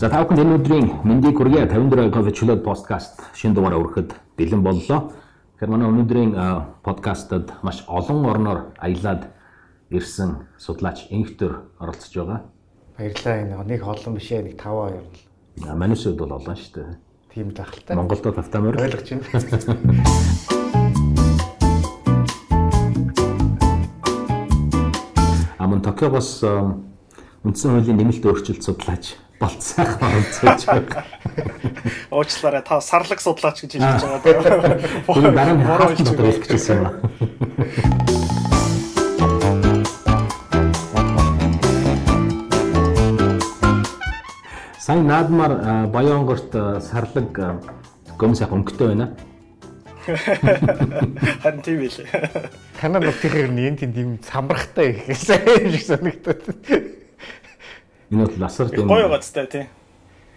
За та бүхэнд энэ өдрийн мэндийг хүргэе 54 кофе чөлөөт подкаст шинэ дугаараа өрэхэд бэлэн боллоо. Тэгэхээр манай өнөөдрийн подкастад маш олон орноор аялаад ирсэн судлаач инхтер оролцож байгаа. Баярлалаа энэ нэг олон биш ээ нэг 5 2 л. Манайс үед бол олон шүү дээ. Тийм ахaltaа. Монголд тавтамаар ойлгож байна. Аман Токиогоос үндсэн хуулийн нэмэлт өөрчлөлт судлаач болцсайхан оролцож байгаа. Уучлаарай та сарлаг судлаач гэж хэлж байгаа дараа нь буруу хэлж хэлсэн юм. Сайн наадмаар Баянгорт сарлаг гомс яг өнгөтэй байна. Харин тийм ээ. Танаа нутгийн нэг тийм самбархтай их сайн шиг санагдаад. Энэ бол насар тийм. Гоё байгаадтай тий.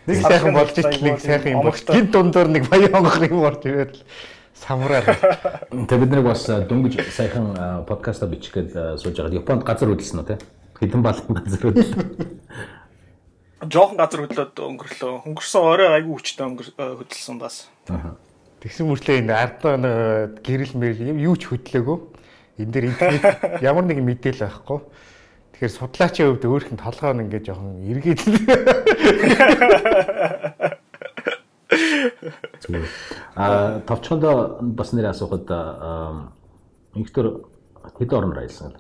Нэг сайхан болж итэл нэг сайхан юм бол гин дундуур нэг баян онгох юм орж ирээд л самраар. Тэг бид нэг бас дөнгөж сайхан подкаста бичих гээд сууж байгаа. Японд газар хөдөлсөн үү те? Хэдэн балан газар хөдөлсөн. Жохон газар хөдлөөд өнгөрлөө. Өнгөрсөн орой айгүй хүчтэй хөдөлсөн бас. Тэгсэн мөртлөө энэ ардаа гэрэл мэрэл юу ч хөдлөөгөө. Энд дээр интернет ямар нэгэн мэдээлэл байхгүй Тэгэхээр судлаачийн хувьд өөрийнх нь толгой нь ингээд жоохон эргээд А товчхондоо бас нэр асуухад инхтер хэд орноор аялсан?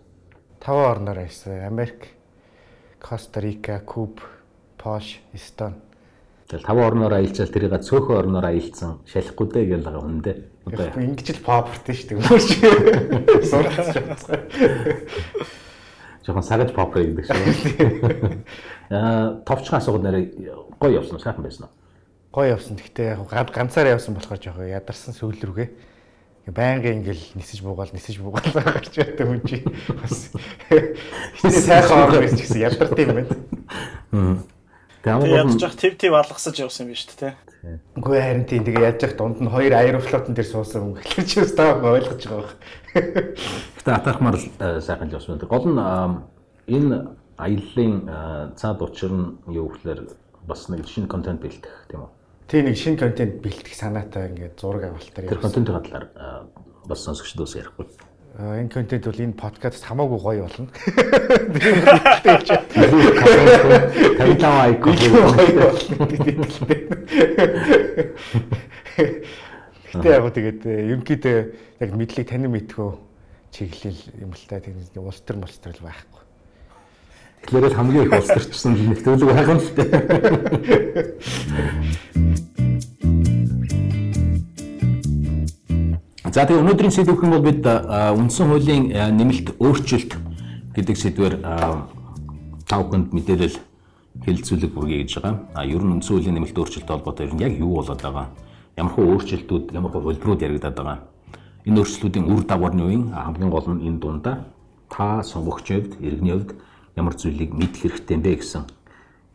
Таван орноор аялсан. Америк, Коста Рика, Куб, Пош, Эстон. Тэгэл таван орноор аялчаал тэрийг цөөхөн орноор аялсан. Шалахгүй дээ гэж байгаа хүн дээ. Одоо ингэж л папертэй шүү дээ. Сурч жоохон сагаж pop гэдэг шиг. Аа товчхон асуугаад нэрээ гоё явсан уу? Сайхан байсан уу? Гоё явсан. Гэхдээ яг ганцаараа явсан болохоор жоохон ядарсан сүүл рүүгээ. Байнга ингээл нисэж буугаал нисэж буугаал гарч байдаг хүн чи бас сайхан орно гэсэн ядарт юм байна. Тэгээ ядаж явах тв тв алгасаж явсан юм биш үү те. Үгүй харин тийм тэгээ яаж явах дунд нь хоёр аэрофлотон дээр суусан хүн гэхэлэр чи бас таа ойлгож байгаа байх. Гэтэ атархмаар э, сайхан л явсан. Гол нь энэ аяллаа цаад учир нь юу гэхээр бас нэг шинэ контент бэлтгэх тийм үү? Тийм нэг шинэ контент бэлтгэх санаатай ингээд зураг авалтаар явсан. Тэр контентын талаар бас сонсогчдоос ярихгүй. Энэ контент бол энэ подкаст хамаагүй гоё болно. 55 айк гоё болно гэдэг. Гэтэ яг тэгээд ерөнхийдөө яг мэдлийг тань мэдхөө чиглэл юм л та тийм улс төр мулс төр л байхгүй. Тэгэхээр л хамгийн их улс төрчсөн нөхцөлөг байгаа юм л та. За тэгээ өнөөдрийн сэдвэх юм бол бид үндсэн хуулийн нэмэлт өөрчлөлт гэдэг сэдвээр тавханд мэдээлэл хэлэлцүүлэг бүргэе гэж байгаа. А ер нь үндсэн хуулийн нэмэлт өөрчлөлттэй холбоотой ер нь яг юу болоод байгаа? Ямар хөө өөрчлөлтүүд, ямар хөө хөлбрүүд яригадаад байгаа? Энэ өөрчлөлтүүдийн үр дагавар нь юу юм? Хамгийн гол нь энэ дундаа та сонгогчийн хувьд, иргэний хувьд ямар зүйлийг мэдэх хэрэгтэй юм бэ гэсэн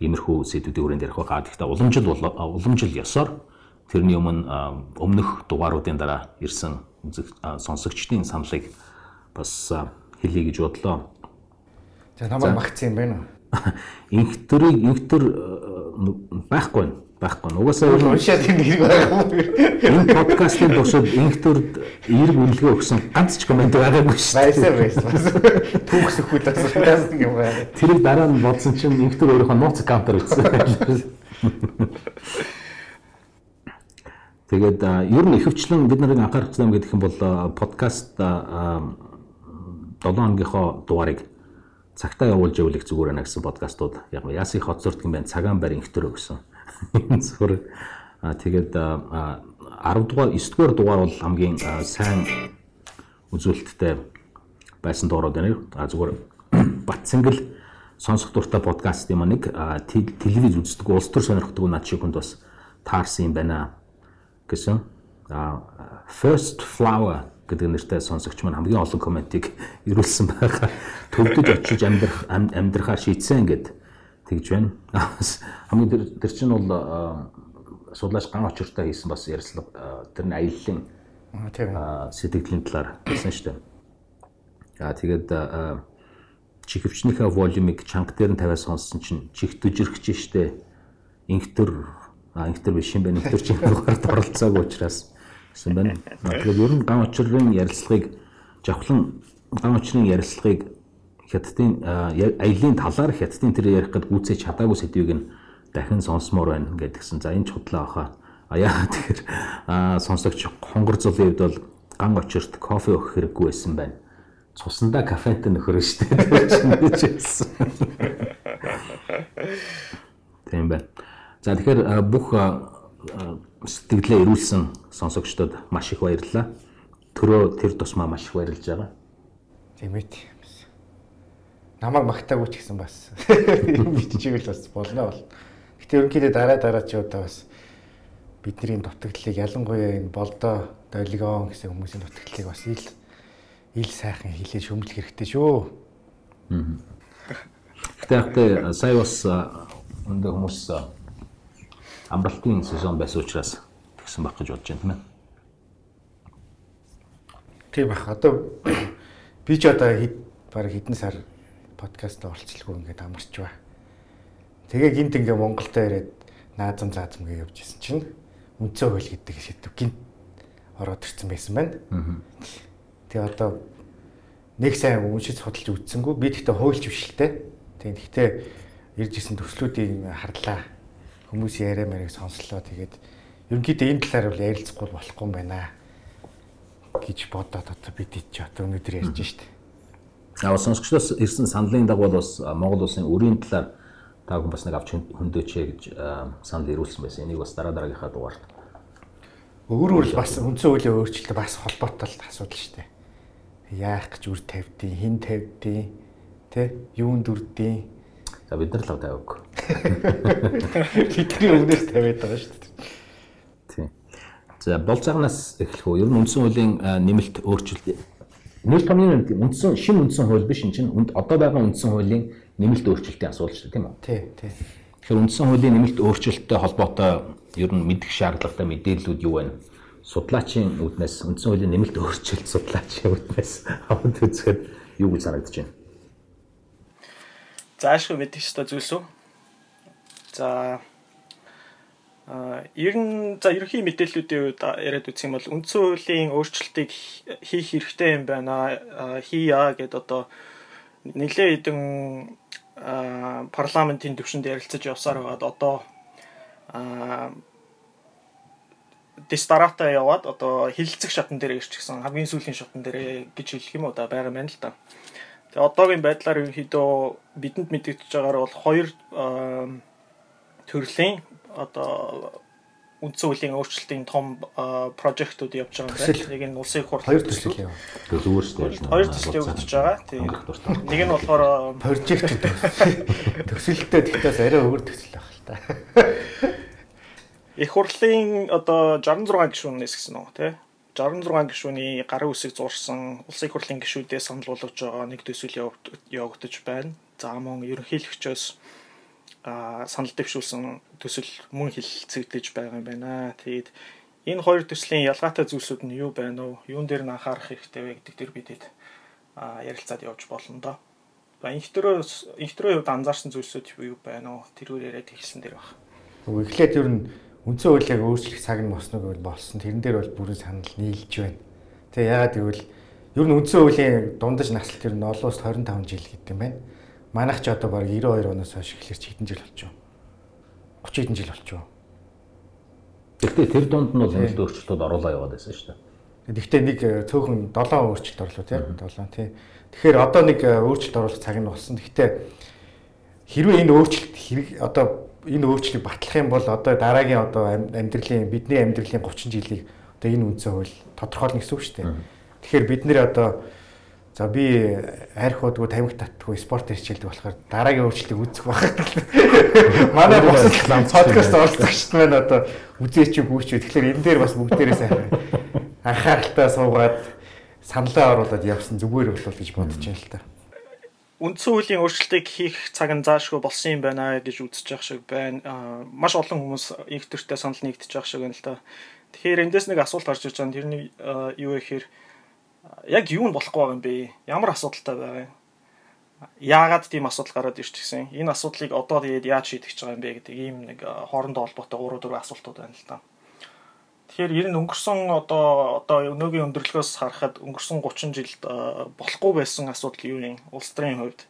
иймэрхүү сэдвүүдийн хүрээнд ярих байгаа. Гэхдээ уламжил уламжил ёсоор тэрний өмнө өмнөх дугааруудын дараа ирсэн сонсогчдын саналыг бас хэлье гэж бодлоо. За намайг магцсан юм байна уу? Инхтөрийг инхтөр байхгүй байна. Байхгүй. Угаасаа уншаад хэрэг байгаа юм. Энэ подкастын туршид инхтөрд эерэг үнэлгээ өгсөн ганц ч комент байгаагүй шүү. Баясаа баясаа. Түүхс өгөх үл асуултаас юм байна. Тэрийг дараа нь бодсон чинь инхтөр өөрийнхөө нууц аккаунтаар өгсөн. Тэгээд ер нь ихэвчлэн бид нарыг анхаарах юм гэдэг юм бол подкаст 7 хононгийнхоо дугаарыг цагтаа явуулж явуулах зүгээр байна гэсэн подкастууд. Яг яасын хот зурдаг юм байна цагаан байр инхтөр өгсөн. Зүгээр. Тэгээд 10 дугаар 9 дугаар дугаар бол хамгийн сайн үзүүлэлттэй байсан дуурайд байна. А зүгээр Батцэнгэл сонсох дуртай подкаст юм нэг. Телевиз үздэг улс төр сонирхдаг над шиг хүнд бас таарсан юм байна гэсэн first flower гэдэг нэртэй сонсогч маань хамгийн олон комментиг ирүүлсэн байгаа. Төвдөж очиж амьдрах амьдрахаа шийдсэн гэд тэгж байна. Хамгийн тэр тэр чинь бол судлаач ган очиртой хийсэн бас ярилцлага тэрний аяллаа тийм сэтгэлийн талаар хэлсэн шүү дээ. Аа тэгээд чихвчнийхээ волюмыг чанга дээр нь тавиад сонссон чинь чих дүжирхэж штэ инхтер а инхтер биш юм байна. Инхтер чинь дугаард оролцоогүй учраас гэсэн байна. Тэгэхээр ер нь ган очрын ярилцлагыг жавхлан ган очрын ярилцлагыг хятадын аялын талаар хятадын тэр ярих гээд гүйцээж чадаагүй сэдвийг нь дахин сонсомоор байна гэдгсэн. За энэ чухлаа баха. А яа тэгэхээр сонсогч хонгор зулын хувьд бол ган очирт кофе өгөх хэрэггүй байсан байна. Цусандаа кафетэй нөхөр штэ гэж хэлсэн. Тийм байна. За тэгэхээр бүх сэтгэлээ ирүүлсэн сонсогчдод маш их баярлалаа. Төрөө тэр тусмаа маш их баярлж байгаа. Тийм ээ намайг магтаагүй ч гэсэн бас биччихвэл бас болно бол. Гэтэ ерөнхийдөө дараа дараа ч удаа бас бидний дутагдлыг ялангуяа энэ болдоо долгион гэсэн хүмүүсийн дутагдлыг бас ил ил сайхан хилээ шөмжлөх хэрэгтэй шүү. Гэтэ сая бас өндөө хүмүүс амралтын сезон байсан учраас тэгсэн баг гэж бодож байна тийм ээ. Тийм бах. Одоо би ч одоо баг хэдэн сар подкаст оролцлого ингээд амарч ба. Тэгээ гинт ингээ Монголдо ирээд наазам заазам гээ явж исэн чинь үнцөө хөл гэдэг шийдв гинт ороод ирсэн байсан байна. Тэгээ одоо нэг сайн уншиж судалж үзсэнгүү би тэгтээ хуульч биш л те. Тэгээ тэгтээ ирж исэн төслүүдийн харлаа хүмүүс яриа мэрийг сонслоо тэгээд ерөнхийдөө энэ талаар бол ярилцахгүй болохгүй юм байна гэж бодоод одоо бид идэж одоо өнөөдөр ярьж штт. Аа сонсогчдоос ирсэн саналын дагуу бас Монгол улсын өрийн талаар та бүхэн бас нэг авч хөндөөчэй гэж санал ирүүлсэн байсан. Энийг бас дараа дараагийнхаа дугаарт. Өөр өөр бас үндсэн хуулийн өөрчлөлт бас холбоотой асуудал штт. Яах гэж үр тавьдیں, хэн тавьдیں, тэ юунд үрдیں. За бид нар л тавиаг. Бидний өмнөөс тавиад байгаа шүү дээ. Тийм. За бол цагнаас эхлэх үү? Ер нь үндсэн хуулийн нэмэлт өөрчлөлт Нэр томны үндсэн шин үндсэн хууль биш энэ чинь одоо байгаа үндсэн хуулийн нэмэлт өөрчлөлтийн асуудал шүү дээ тийм үү? Тий, тий. Тэгэхээр үндсэн хуулийн нэмэлт өөрчлөлттэй холбоотой ер нь мэдэх шаардлагатай мэдээллүүд юу байна? Судлаачийн үднээс үндсэн хуулийн нэмэлт өөрчлөлт судлаачийн үднээс аваад үзэхэд юу гэж санагдаж байна? Заашгүй мэдэх ёстой зүйлс үү? За ер нь за ерөнхий мэдээллүүдийн үед яриад үзэх юм бол үндсэн хуулийн өөрчлөлтийг хийх хэрэгтэй юм байна. Хийя гэд одоо нэлээд хэдэн парламентын төвшөнд ярилцаж явсаар байгаад одоо дистарата яваад одоо хилцэх шатн дээр ирчихсэн хамгийн сүүлийн шатн дээр гэж хэлэх юм уу да байгаа юм байна л да. Тэгээ одоогийн байдлаар ерөнхийдөө бидэнд мэдэгдэж байгаагаар бол хоёр төрлийн одоо үндсэн хуулийн өөрчлөлтийн том прожектууд явж байгаа юм байна. Нэг нь улсын хурл хоёр төсөл. Зүгээр шүү дээ. Хоёр төсөл явагдаж байгаа. Тийм. Нэг нь болохоор прожект төсөлтөд тэгтээс арай өөр төсөл байх л та. Их хурлын одоо 66 гишүүнээс гэсэн үү тий. 66 гишүүний гарын үсэг зурсан улсын хурлын гишүүдээ санал болгож байгаа нэг төсөл явагдаж байна. За мөн ерөнхийлөгчөөс санал дэвшүүлсэн төсөл мөн хилцэгдэж байгаа юм байна. Тэгээд энэ хоёр төслийн ялгаатай зүйлсүүд нь юу байна вэ? Юун дээр нь анхаарах хэрэгтэй вэ гэдэг дээр бидэд ярилцаад явж болно доо. За инхтрөө инхтрөө хувьд анзаарсан зүйлсүүд юу байна вэ? Тэрүүр яриад хэлсэн дээр баг. Үгүй эхлээд ер нь үндсэн хуулийг өөрчлөх цаг нь босног бол болсон. Тэрэн дээр бол бүрэн санал нийлж байна. Тэгээ ягаад гэвэл ер нь үндсэн хуулийн дундаж наслт ер нь олон улсад 25 жил гэдэг юм байна Манайх ч одоо баг 92 оноос хойш эхлэр чи хэдэн жил болчихоо. 30 хэдэн жил болчихоо. Гэхдээ тэр донд нь бол нэлээд өөрчлөлтүүд оруулаа яваад байсан шүү дээ. Гэхдээ нэг э, цөөхөн 7 өөрчлөлт орлоо тийм 7 тийм. Тэгэхээр одоо нэг э, өөрчлөлт оруулах цаг нь болсон. Гэхдээ хэрвээ энэ өөрчлөлт хэрэг одоо энэ өөрчлөлийг батлах юм бол одоо дараагийн одоо амьдралын бидний амьдралын 30 жилийг одоо энэ үндсэн хууль тодорхойлно гэсэн үг шүү дээ. Тэгэхээр бид нэр одоо За би арх удгүй тамхи татдаггүй спорт хичээлдэг болохоор дараагийн өөрчлөлтийг үүсэх байх. Манай босол подкаст оролцогчд маань одоо үзээч гүйч. Тэгэхээр энэ дээр бас бүгдээрээ сайн анхааралтай суугаад саналаа оруулаад явсан зүгээр болов гэж бодож байна л та. Үндсэн хуулийн өөрчлөлтийг хийх цаг нь заашгүй болсон юм байна гэж үзэж явах шиг байна. Маш олон хүмүүс их төртэй санал нэгдэж явах шиг байна л та. Тэгэхээр эндээс нэг асуулт гарч ирж байгаа. Тэрний юу вэ гэхээр яг юу нь болохгүй байгаа юм бэ? Ямар асуудалтай байгаа юм? яагаад тийм асуудал гараад ирж гисэн. Энэ асуудлыг одоо тэгээд яаж шийдэх гэж байгаа юм бэ гэдэг ийм нэг хоорондоо холбоотой 3 4 асуултууд байна л да. Тэгэхээр ер нь өнгөрсөн одоо одоо өнөөгийн өндөрлгөөс харахад өнгөрсөн 30 жилд болохгүй байсан асуудал юу юм? Улс төрийн хувьд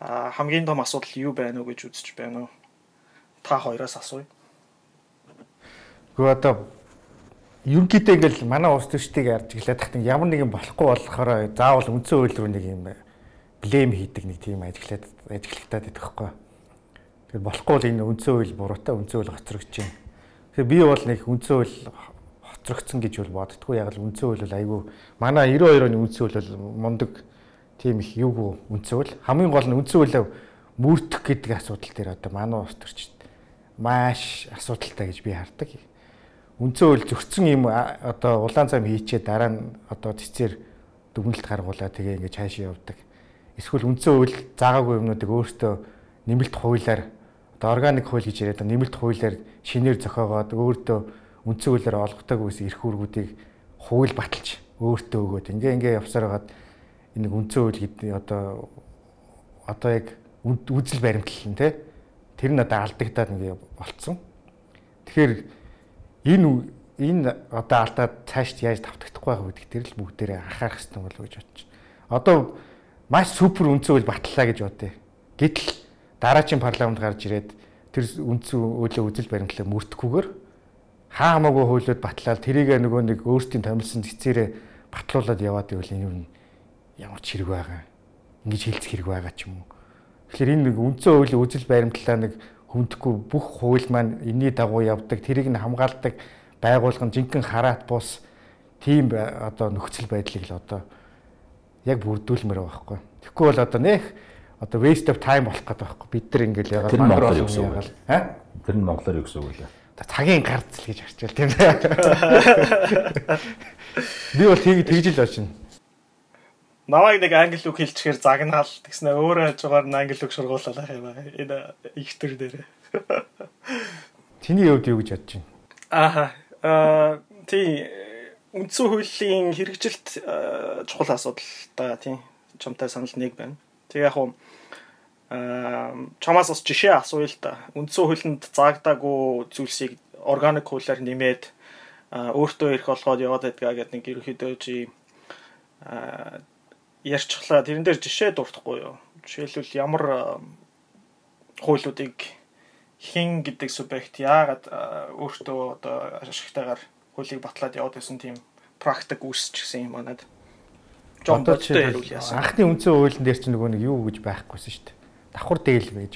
хамгийн том асуудал юу байна уу гэж үзэж байна уу? Та хоёроос асууя. Гэхдээ ерөнхийдөө ингээл манай улс төрчдийг ярьж гэлээд тахтан ямар нэгэн болохгүй болохоор заавал үндсэн хууль руу нэг юм блэм хийдэг нэг тийм ажиглаад ажиглагтаад идэх хэвхэв. Тэгэхээр болохгүй бол энэ үндсэн хууль буруутай үндсэн хууль хоцрогдож байна. Тэгэхээр би бол нэг үндсэн хууль хоцрогдсон гэж бол боддггүй яг л үндсэн хууль бол айгүй манай 92 оны үндсэн хууль бол мундаг тийм их юугүй үндсэн хууль. Хамгийн гол нь үндсэн хуулиа мөрдөх гэдэг асуудал дээр одоо манай улс төрчд маш асуудалтай гэж би хардаг үндсэн хууль зөрчсөн юм одоо улаан зам хийчээ дараа нь одоо цэцэр дүгнэлт гаргуулаа тэгээ ингээд цаашаа явдаг. Эсвэл үндсэн хууль заагаагүй юмнуудыг өөртөө нэмэлт хуулиар одоо органик хууль гэж яриад нэмэлт хуулиар шинээр зохиогоод өөртөө үндсэн хуулиар олгохтойгүйс эрх үүргүүдийг хууль баталж өөртөө өгөөд ингээ ингээ явсаар хагаад энэ үндсэн хууль гэдэг одоо одоо яг үзэл баримтлал нь те тэр нь одоо алдагдаад ингээ болцсон. Тэгэхээр энэ энэ одоо алдаад цаашд яаж давтагдахгүй байх вэ гэдэг тэр л бүгдээрээ анхаарах хэрэгтэй болов гэж байна. Одоо маш супер үндсэн үйл батлаа гэж бодъё. Гэтэл дараачийн парламент гарч ирээд тэр үндсэн үйлээ үзэл баримтлаа мөрдөхгүйгээр хаа хамаагүй хуулиуд батлаад тэрийг нөгөө нэг өөрсдийн томилсон цэцээрээ батлуулаад яваад ивэл энэ юу ямар ч хэрэг байгаа. Ингиж хэлцэх хэрэг байгаа ч юм уу. Тэгэхээр энэ нэг үндсэн хуулийн үзэл баримтлаа нэг хүндэхгүй бүх хууль маань энэний дагуу явдаг тэрийг нь хамгаалдаг байгуулгын жинхэнэ хараат бус тийм одоо нөхцөл байдлыг л одоо яг бүрдүүлмээр байгаа байхгүй. Тэгэхгүй бол одоо нэх одоо waste of time болох гэдэг байхгүй. Бид нар ингээл юу гэсэн үг вэ? Аа? Тэр нь монголоор юу гэсэн үг вэ? Цагийн гарцл гэж арчвал тийм. Би бол тийг тэгж л очино намайг нэг англи үг хэлчихээр загнаал тэгснэ өөрөө хажуугаар нь англи үг сургуулалаа юм аа. Энэ их төр дээр. Тиний хувьд юу гэж бодож байна? Ааха. Аа тий үндсэн хуулийн хэрэгжилт чухал асуудал та тий чамтай санал нэг байна. Тэг яг уу аа чамаас бас жишээ асууя л да. Үндсэн хуулинд заагдаагүй зүйлсийг органик хуулиар нэмээд өөртөө ирэх болгоод яваад байдгаа гэдэг нэг ерөөхдөө чи ярьчихлаа. Тэрэн дээр жишээ дуртахгүй юу? Жишээлбэл ямар хуулиудыг хин гэдэг субъект яагаад өөртөө одоо ашигтайгаар хуулийг батлаад яваад байсан тийм практик үүсчихсэн юм манад. Жон бодтой ярил яасан. Анхны үндсэн хуулийн дээр чинь нөгөө нэг юу гэж байхгүйсэн шүү дээ. Давхар дээл байж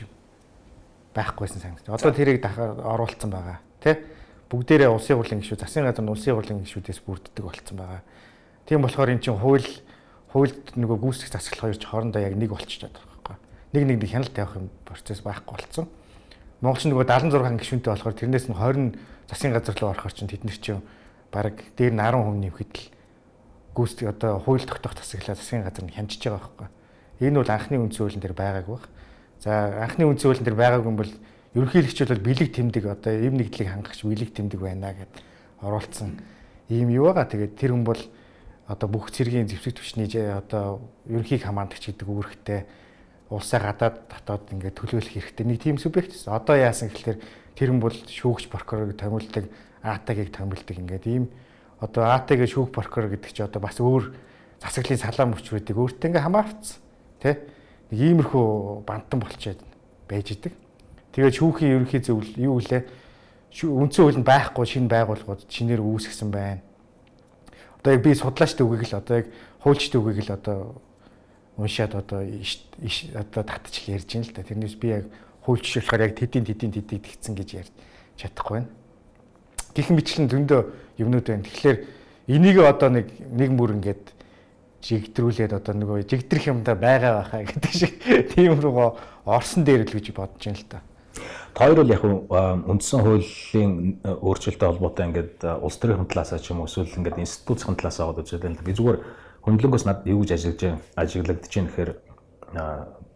байхгүйсэн санагдаж. Одоо тэрийг дахиад оруулсан байгаа. Тэ? Бүгдээрээ улсын хурлын гишүүд, засгийн газар нь улсын хурлын гишүүдээс бүрддэг болцсон байгаа. Тийм болохоор эн чинь хууль хуульд нөгөө гүйцэтгэх засаглал хоёр ч хоорондоо яг нэг болчиход байгаа байхгүй. Нэг нэг хяналт тавих юм процесс байхгүй болцсон. Монгол ч нөгөө 76 гишүүнтэй болохоор тэрнээс нь 20 засгийн газар руу орохоор чинь тэд нар чинь баг дээр нь 10 хүн нэмэхэд л гүйцэтгэх одоо хууль тогтоох засаглалаа засгийн газар нь хянчиж байгаа байхгүй. Энэ бол анхны үндсэн хуулийн дээр байгаагүй баг. За анхны үндсэн хуулийн дээр байгаагүй юм бол ерөнхийлөгч бол бэлэг тэмдэг одоо ийм нэгдлийг хангахч бэлэг тэмдэг байна гэд оруулсан ийм юу байгаа. Тэгээд тэр хүн бол одоо бүх цэргийн зэвсэг түвшний одоо ерөнхийг хамгаалагч гэдэг үүрэгтэй улсаа гадаад дотоод ингээд төлөөлөх хэрэгтэй нэг тийм субъект. Одоо яасан гэхэлэр тэр хүн бол шүүгч прокурорыг томилдог, АТА-гийг томилдог ингээд ийм одоо АТА-гийн шүүх прокурор гэдэг чи одоо бас өөр засаглалын салаан мөчрүүдийг өөртөө ингээд хамгаалцсан. Тэ? Нэг иймэрхүү бантан болчиход байж идэг. Тэгээд шүүхийн ерөнхий зөвлөл юу гэлээ? Үндсэн хууль нь байхгүй шинэ байгууллагууд шинээр үүсгэсэн байна одоо яг би судлаачтай үгийг л одоо яг хуульчтай үгийг л одоо уншаад одоо одоо татчих ярьж байна л да. Тэрнээс би яг хуульч болохоор яг тэдийн тэдийн тэдийг тэгсэн гэж ярьж чадахгүй байна. Гэх мэтлэн зөндөө юмнууд байна. Тэгэхээр энийг одоо нэг нэг мөр ингээд жигдрүүлээд одоо нөгөө жигдрэх юмдаа байгаа байхаа гэдэг шиг тийм руугаа орсон дээр л гэж бодож байна л та. Хоёр бол яг үндсэн хуулийн өөрчлөлттэй холбоотой ингээд улс төрийн талаас ч юм уу эсвэл ингээд институцийн талаас аваад үзээд байна. Би зүгээр хөндлөнгөөс над юу гэж ажиглаж ажиглагдаж байна гэхээр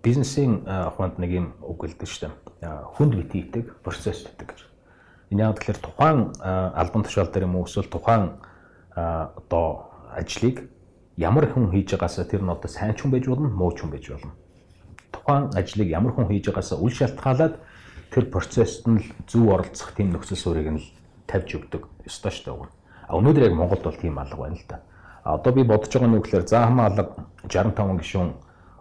бизнесийн хувьд нэг юм үг хэлдэг шүү дээ. Хүнд бити идэг процесс гэдэг гэж. Энэ яг тэгэхээр тухайн албан тушаал дээр юм уу эсвэл тухайн одоо ажлыг ямар хүн хийж байгаасаа тэр нь одоо сайн ч хүн байж болно, муу ч хүн байж болно. тухайн ажлыг ямар хүн хийж байгаасаа үл шалтгаалаад тэр процессд нь зөв оролцох тийм нөхцөл суурийг нь тавьж өгдөг. Ёстой шүү дээ. А өнөөдөр яг Монголд бол тийм алга байна л да. А одоо би бодож байгаа нь үгээр заахмаа алга 65 гишүүн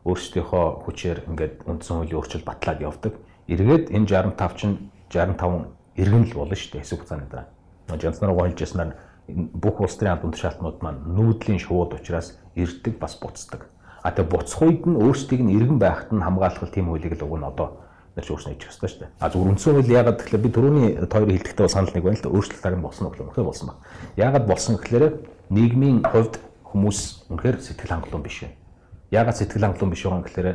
өөрсдийнхөө хүчээр ингээд үндсэн хуулийн өөрчлөлт батлаад явдаг. Эргээд энэ 65 чинь 65 иргэн л болно шүү дээ хэсэг хугацааны дараа. Жанцнаар гоолж яснаар бүх улс төрийн албан тушаалтнууд маань нүүдлийн шууд учраас ирдэг бас буцдаг. А тэгээ буцах үед нь өөрсдийг нь иргэн байхад нь хамгаалах тийм хуулийг л уг нь одоо нар ч өөрснөө хийх хэрэгтэй шүү дээ. А зүгээр үндсэн хууль ягаад гэвэл би түрүүний тойрог хэлдэхдээ санал нэг байна л да өөрчлөлт харин болсон уу гэх юм болсон баг. Ягаад болсон гэхээр нийгмийн хувьд хүмүүс үнэхээр сэтгэл хангалуун биш вэ. Ягаад сэтгэл хангалуун биш байгаа гэхээр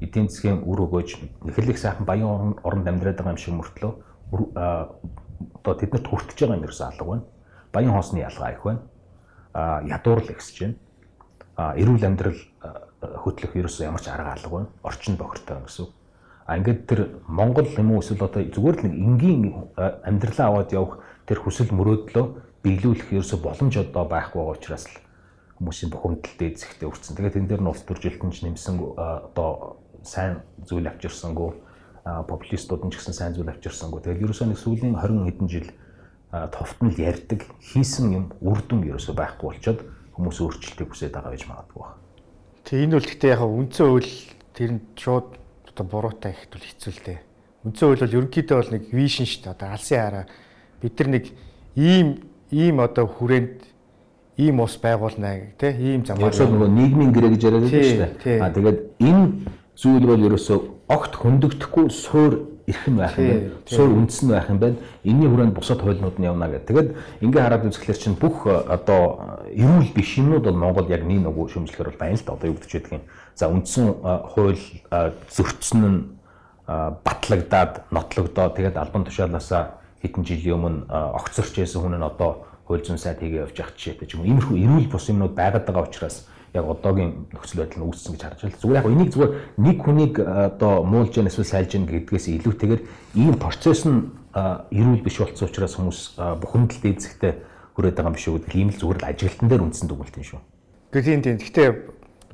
эдийн засгийн үр өгөөж нэхэлэх сайхан баян оронд амьдраад байгаа юм шиг мөртлөө одоо тэднэрт хүртэж байгаа юм ерөөсөө алга байна. Баян хоосны ялгаа их байна. А ядуурл ихсэж байна. А эрүүл амьдрал хөтлөх ерөөсөө ямар ч арга алга байна. Орчин бохиртой гэсэн. А ингээд тэр Монгол юм уу эсвэл одоо зүгээр л нэг энгийн амьдралаа аваад явах тэр хүсэл мөрөөдлөө биелүүлэх ерөөсө боломж одоо байхгүй байгаа учраас л хүмүүсийн бухимдал дээд зэгтээ өрцөн. Тэгээд энэ дээр нь улс төржилтөнд ч нэмсэн одоо сайн зүйл авчирсангүй популистууд нь ч гэсэн сайн зүйл авчирсангүй. Тэгээд ерөөсөө нэг сүүлийн 20 хэдэн жил товтнол ярьдаг хийсэн юм үр дүн ерөөсөө байхгүй болчоод хүмүүс өөрчлөлтийг хүсэж байгаа гэж магадгүй байна. Тэг энэ үл гэхдээ яг үндсэн үйл тэр нь шууд одоо буруутай ихт бол хэцүү л дээ. Үндсэн үйл бол ерөнхийдөө бол нэг вишн шүү дээ. Одоо алсын хараа бид нар нэг ийм ийм одоо хүрээнд ийм ус байгуулна тий ийм замаар яг нөгөө нийгмийн гэрээ гэж яриад байдаг шүү дээ. А тэгээд энэ зүйл бол ерөөсөө огт хөндөгдөхгүй суур эрхэм байх юм байна. Суур үндсэн байх юм байна. Энийний хүрээнд бусад хуулиуд нь явна гэдэг. Тэгээд ингээ хараад үзэхлээр чинь бүх одоо эрүүл биш юмнууд бол Монгол яг нэг нөгөө шөмжлөхөр бол байна л да. Одоо юу гэж яддаг юм. За үндсэн хууль зөрчсөн нь батлагдаад нотлогдоо тэгээд албан тушаалаасаа хэдэн жилийн өмнө огцорч байсан хүн нь одоо хууль зүйн сайд хийгээ явж явах жишээтэй ч юм уу. Иймэрхүү эрүүл бус юмнууд байгаад байгаа учраас яг одоогийн нөхцөл байдал нь үүссэн гэж харж байна. Зүгээр яг энийг зүгээр нэг хүнийг одоо муулж яа эсвэл сайлж яа гэдгээс илүүтэйгээр ийм процесс нь эрүүл биш болсон учраас хүмүүс бухимдал дээдсэгтэй хүрээд байгаа юм биш үү гэдэг ийм л зүгээр л ажилтан дээр үндсэн дүгнэлт юм шүү. Гэхдээ тийм тийм. Гэхдээ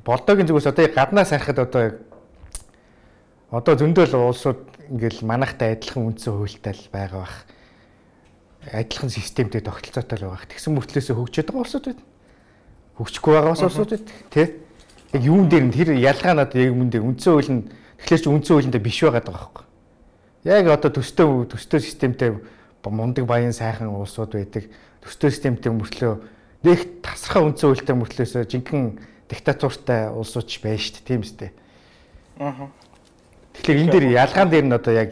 болдоогийн зүгээс одоо гаднаас харахад одоо одоо зөндөл улсууд ингээл манахтай адилхан үндсэн хуультай л байгаа бах адилхан системтэй тогтолцоотой л байгаа. Тэгсэн мөртлөөсөө хөгжөөд байгаа улсууд байна. Хөгжихгүй байгаа улсууд байна. Тэ? Яг юун дээр нь тэр ялгаа надад яг юм дээр үндсэн хууль нь тэгэхээр ч үндсэн хуулиндаа биш байгаа даа байхгүй. Яг одоо төстэй төстэй системтэй мундаг баян сайхан улсууд байдаг. Төстэй системтэй мөртлөө нэг тасархаа үндсэн хуультай мөртлөөсөө жинхэнэ диктатуртай улсууд ч байна шүү дээ. Тийм үстэй. Аа. Тэгэхээр энэ дээр ялгаан дээр нь одоо яг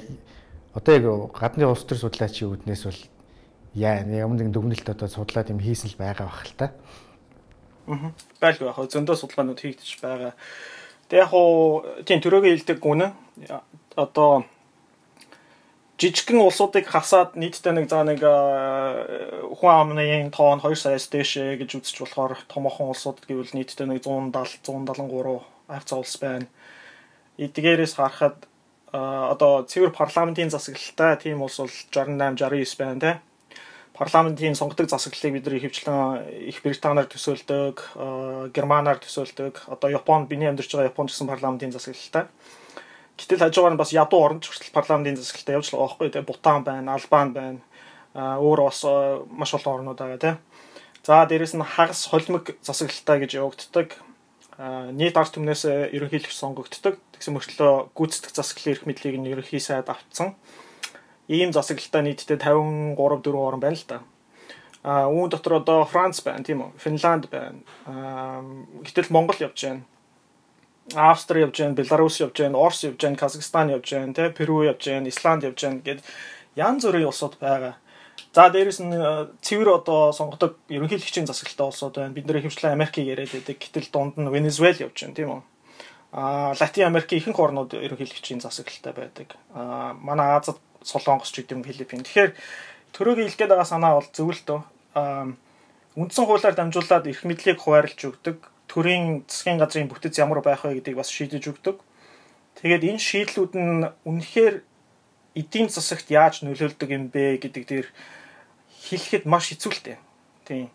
одоо яг гадны улс төр судлаачийн үүднээс бол яа ямар нэгэн дүгнэлт одоо судлаад юм хийсэн л байгаа бах л та. Аа. Байлгүй яг зөндөө судалгаанууд хийгдэж байгаа. Тэг яг уу тийм төрөгийн хэлдэг үнэ одоо жижигхэн улсуудыг хасаад нийтдээ нэг заа нэг хүн амны тоон 2 саяас дээшээ гэж үзэж болохоор томоохон улсууд гэвэл нийтдээ нэг 170 173 арцаа улс байна. Эдгээрээс харахад одоо цэвэр парламентын засаглалтай тийм улс бол 68 69 байна те парламентын сонгодог засаглалыг бид нар ихэвчлэн Их Британаар төсөөлдөг, Германаар төсөөлдөг. Одоо Японд биний амьдарч байгаа Японд гэсэн парламентын засаглалтай. Гэтэл хажуугаар нь бас ядуу орнд хүртэл парламентын засаглалтай явж байгаа байхгүй тийм Бутан байна, Албан байна. Өөр бас маш олон орнууд байгаа тийм. За дээрэс нь хагас холимог засаглалтай гэж явагддаг. Нийт ард түмнээс ерөнхийлөгч сонгогддог. Тэгсэн мөртлөө гүйцэтгэх засаглалын эрх мэдлийг нь ерөнхий сайд авцсан ийм засаглалтай нийтдээ 53 4 орн байна л да. А үүн дотор одоо Франц байна тийм үү? Финланд байна. Аа гэтэл Монгол явж байна. Австри явж байна, Беларусь явж байна, Орос явж байна, Казахстан явж байна, тэ Перу явж байна, Исланд явж байна гэд янз бүрийн улсууд байгаа. За дээрэс нь цэвэр одоо сонгодог ерөнхийлөгчийн засаглалтай улсууд байна. Бид нэр хөвчлэн Америкийг яриад байдаг. Гэтэл дунд нь Венесуэл явж байна тийм үү? А Латин Америкийн ихэнх орнууд ерөнхийлөгчийн засаглалтай байдаг. А манай Азад Солонгос ч гэдэм Филиппин. Тэгэхээр төрөөгийн хэлгээд байгаа санаа бол зөв л дөө. Үндсэн хуулиар дамжуулаад эрх мэдлийг хуваарлж өгдөг. Төрийн засгийн газрын бүтэц ямар байх вэ гэдгийг бас шийдэж өгдөг. Тэгээд энэ шийдлүүд нь үнэхээр эдийн засагт яаж нөлөөлдөг юм бэ гэдэг дээр хэлэхэд маш хэцүү л дээ. Тийм.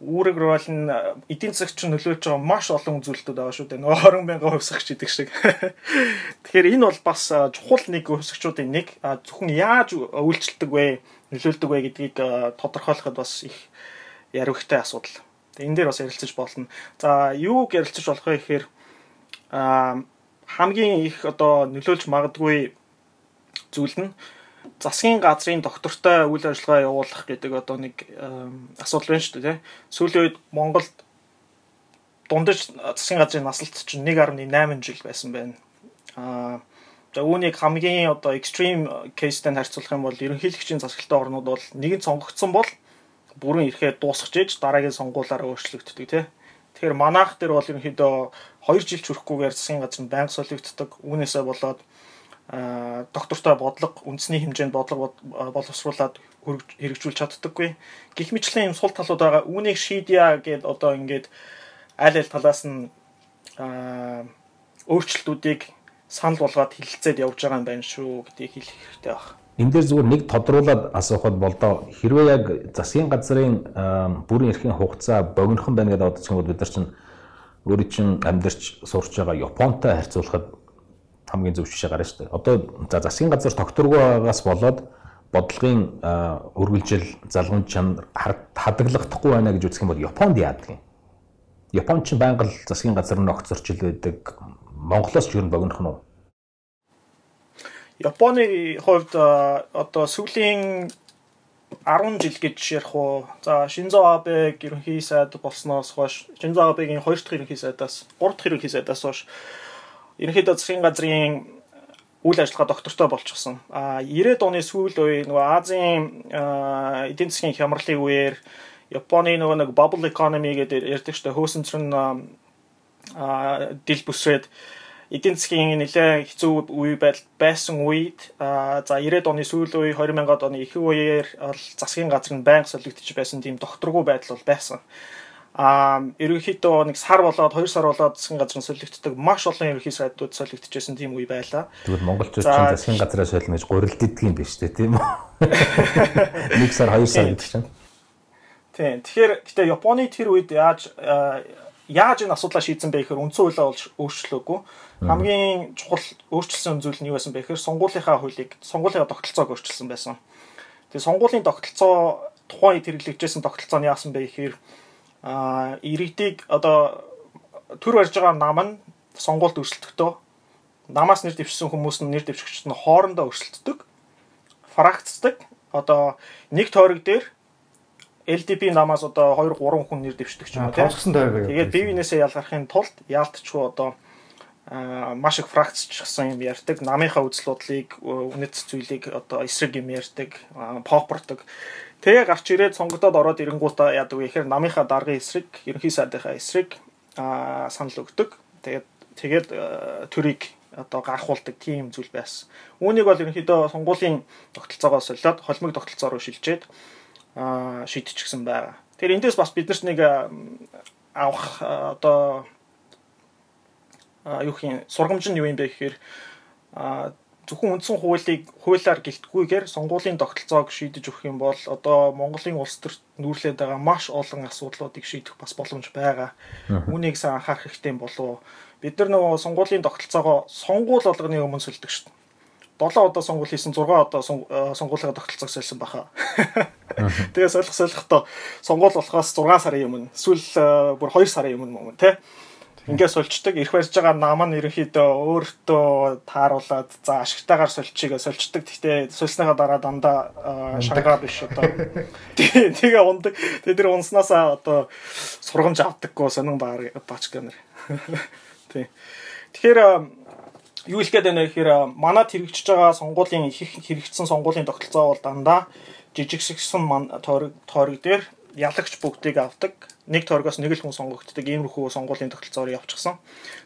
үүрэг бол энэ эдийн засагт чинь нөлөөлж байгаа маш олон үзүүлэлтүүд байгаа шүү дээ. 20 мянган хувьсгч гэдэг шиг. Тэгэхээр энэ бол бас чухал нэг хувьсгчуудын нэг зөвхөн яаж үйлчлдэг вэ, нөлөөлдөг вэ гэдгийг тодорхойлоход бас их яривхтай асуудал. Энэ дээр бас ярилцаж болно. За юуг ярилцаж болох вэ гэхээр хамгийн их одоо нөлөөлж магадгүй зүйл нь засгийн газрын доктортой үйл ажиллагаа явуулах гэдэг одоо нэг асуудал байна шүү дээ. Сүүлийн үед Монголд дундаж засгийн газрын насалт чинь 1.8 жил байсан байна. Аа за үүнийг хамгийн одоо extreme case-тэй харьцуулах юм бол ерөнхийлөгчийн засаглалтай орнууд бол нэгэн сонгогдсон бол бүрэн ирэхэд дуусгаж ээж дараагийн сонгуулаараа өөрчлөгддөг тий. Тэгэхээр манайх дээр бол ерөнхийдөө 2 жил хүрэхгүйгээр засгийн газар нь байнга солигддог. Үүнээсээ болоод доктортой бодлого үндэсний хэмжээнд бодлого боловсруулад хэрэгжүүлж чаддаггүй. Гэх мэтлэн юм сул талууд байгаа. Үүнийг шийдъя гэд одоо ингээд аль аль талаас нь өөрчлөлтүүдийг санал болгоод хилцээд явж байгаа юм байна шүү гэдгийг хэлэх хэрэгтэй байна. Энэ дээр зүгээр нэг тодруулаад асуухад болдоо хэрвээ яг засгийн газрын бүрэн эрхийн хугацаа богинохон байна гэдэг бодож байгаа бид нар чинь өөрийн чинь амьдарч сурч байгаа Японтой харьцуулахад хамгийн зөв жишээ гарна шүү дээ. Одоо за засгийн газар тогтворгүй байгаас болоод бодлогын үргэлжил залгамж чанар хадгалагдахгүй байна гэж үзэх юм бол Японд яадаг юм. Японд ч байнга засгийн газар нь огцорч ил байдаг. Монголоос ч богинох нь уу? Японы хувьд одоо сүүлийн 10 жил гэж ярих уу. За Шинзо Абе ерөнхий сайд болсноос хойш Шинзо Абегийн 2 дахь ерөнхий сайдаас 3 дахь ерөнхий сайдаас хойш ерөнхийдөө засгийн газрын үйл ажиллагаа доктортой болчихсон. А 90-ад оны сүүл үе нөгөө Азийн эдийн засгийн хямралын үеэр Японы нөгөө нэг bubble economy гэдэг ярьдаг штэ хөөсөнцөр нь дил бүсрээд эдийн засгийн нэлээ хэцүү үе байсан үед за 90-ад оны сүүл үе 2000-ад оны их үеэр засгийн газар нь байнга солигдож байсан тийм докторгүй байдал бол байсан а ерөнхийдөө нэг сар болоод 2 сар болоод засгийн газрын солигддог маш олон ерөнхий сайдууд солигдчихсэн тийм үе байлаа. Тэгвэл монголчууд чинь засгийн газраа солино гэж гурилддаг юм биш үү тийм үү? Нэг сар 2 сар гэдэг чинь. Тийм. Тэгэхээр гэтээ Японы тэр үед яаж яаж энэ асуудлаа шийдсэн бэ гэхээр үндсэн хуулиа бол өөрчлөөгүй. Хамгийн чухал өөрчлөсөн зүйл нь юу байсан бэ гэхээр сонгуулийнхаа хуулийг сонгуулийнхаа тогтолцоог өөрчилсөн байсан. Тэгээ сонгуулийн тогтолцоо тухайн үед хэрэглэгдсэн тогтолцоо нь яасан бэ гэхээр а иргэдийг одоо төр барьж байгаа нам нь сонгуульд өрсөлдөхдөө намаас нэр дэвшсэн хүмүүс нь нэр дэвшигчд нь хоорондоо өрсөлддөг фракцдаг одоо нэг тойрог дээр LDP намаас одоо 2 3 хүн нэр дэвшдэг ч юм уу тийм. Тэгээд бие биенээсээ ялгархын тулд яалтчгүй одоо маш их фракцчсан юм ярьдаг. Намынхаа үзэл бодлыг үнэт зүйлийг одоо эсрэг юм ярьдаг, попордог. Тэгээ гарч ирээд сонгогдоод ороод ирэнгуутаа яадаг вэ гэхээр намынхаа даргын эсрэг, ерөнхий сайдынхаа эсрэг санал өгдөг. Тэгээд тэгээд төрийг одоо гарахуулдаг тийм зүйл байсан. Үүнийг бол ерөнхийдөө сонгуулийн тогтолцоогоо солиод холимог тогтолцоо руу шилжээд шийдчихсэн байгаа. Тэгэхээр эндээс бас биднэрт нэг авах одоо юу юм сургамж нь юу юм бэ гэхээр зөвхөн үндсэн хуулийг хуулиар гэлтгүйгээр сонгуулийн тогтолцоог шийдэж өгөх юм бол одоо Монголын улс төрт нүүрлээд байгаа маш олон асуудлуудыг шийдэх бас боломж байгаа. Үүнийг сайн анхаарах хэрэгтэй болов. Бид нар нөгөө сонгуулийн тогтолцоогоо сонгуул болгоны өмнө сольдог шүү дээ. 7 удаа сонгуул хийсэн 6 удаа сонгуулийн тогтолцоог сольсон баха. Тэгээ солих солихдоо сонгуул болохоос 6 сарын өмнө эсвэл бүр 2 сарын өмнө мөн тий Ингээс сольчдаг эрх барьж байгаа нам нь ерөнхийдөө өөртөө тааруулаад за ашигтайгаар сольчихъя сольчдаг. Гэхдээ сольсныхаа дараа дандаа шангаа биш одоо. Тэгээ ундаг. Тэгээ тэр унснаасаа одоо сургамж авдаггүй сонин баач гэнэр. Тий. Тэгэхээр юу хэлэх гээд байна вэ гэхээр манад хэрэгжиж байгаа сонгуулийн их хэрэгжсэн сонгуулийн тогтолцоо бол дандаа жижигсгсэн тойрог тойрог дээр ялагч бүгдийг авдаг нэг торгоос нэг л хүн сонгогддог иймэрхүү сонгуулийн тогтолцооор явчихсан.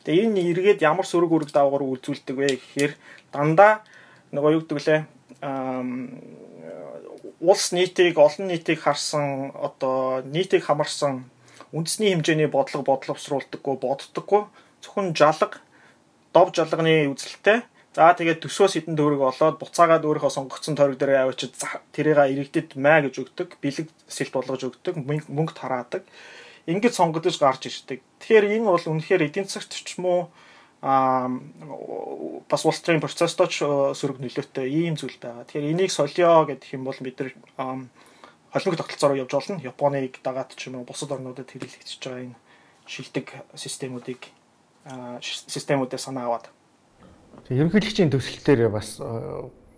Тэгээ энэ эргээд ямар сөрөг үрэг даавар үйлзүүлдэг вэ гэхээр дандаа нөгөө юу гэдэг лээ улс нийтийг олон нийтийг харсан одоо нийтийг хамарсан үндэсний хэмжээний бодлого бодловсруулдаггүй боддоггүй зөвхөн жалга дов жалганы үзэлтэй За тэгээд төсвөөс хэдэн төгрөг олоод буцаагаад өөрийнхөө сонгогдсон тойрог дээр авчид тэрийг иргэдэд маа гэж өгдөг, бэлэг сэлт болгож өгдөг, мөнгө тараадаг. Ингээд сонгогдож гарч ирдэг. Тэгэхээр энэ бол үнэхээр эдийн засагт ч юм уу а бас улс төрийн процесстой ч сөрөг нөлөөтэй ийм зүйл байгаа. Тэгэхээр энийг солио гэдэг юм бол бид нар холимог тогтолцоороо явж болно. Японыг дагаад ч юм уу бусад орнуудад хэрэглэгдэж байгаа энэ шилдэг системүүдийг системүүдээ санаа аваад. Тэгээ ерөнхийлөгчийн төсөлтөөр бас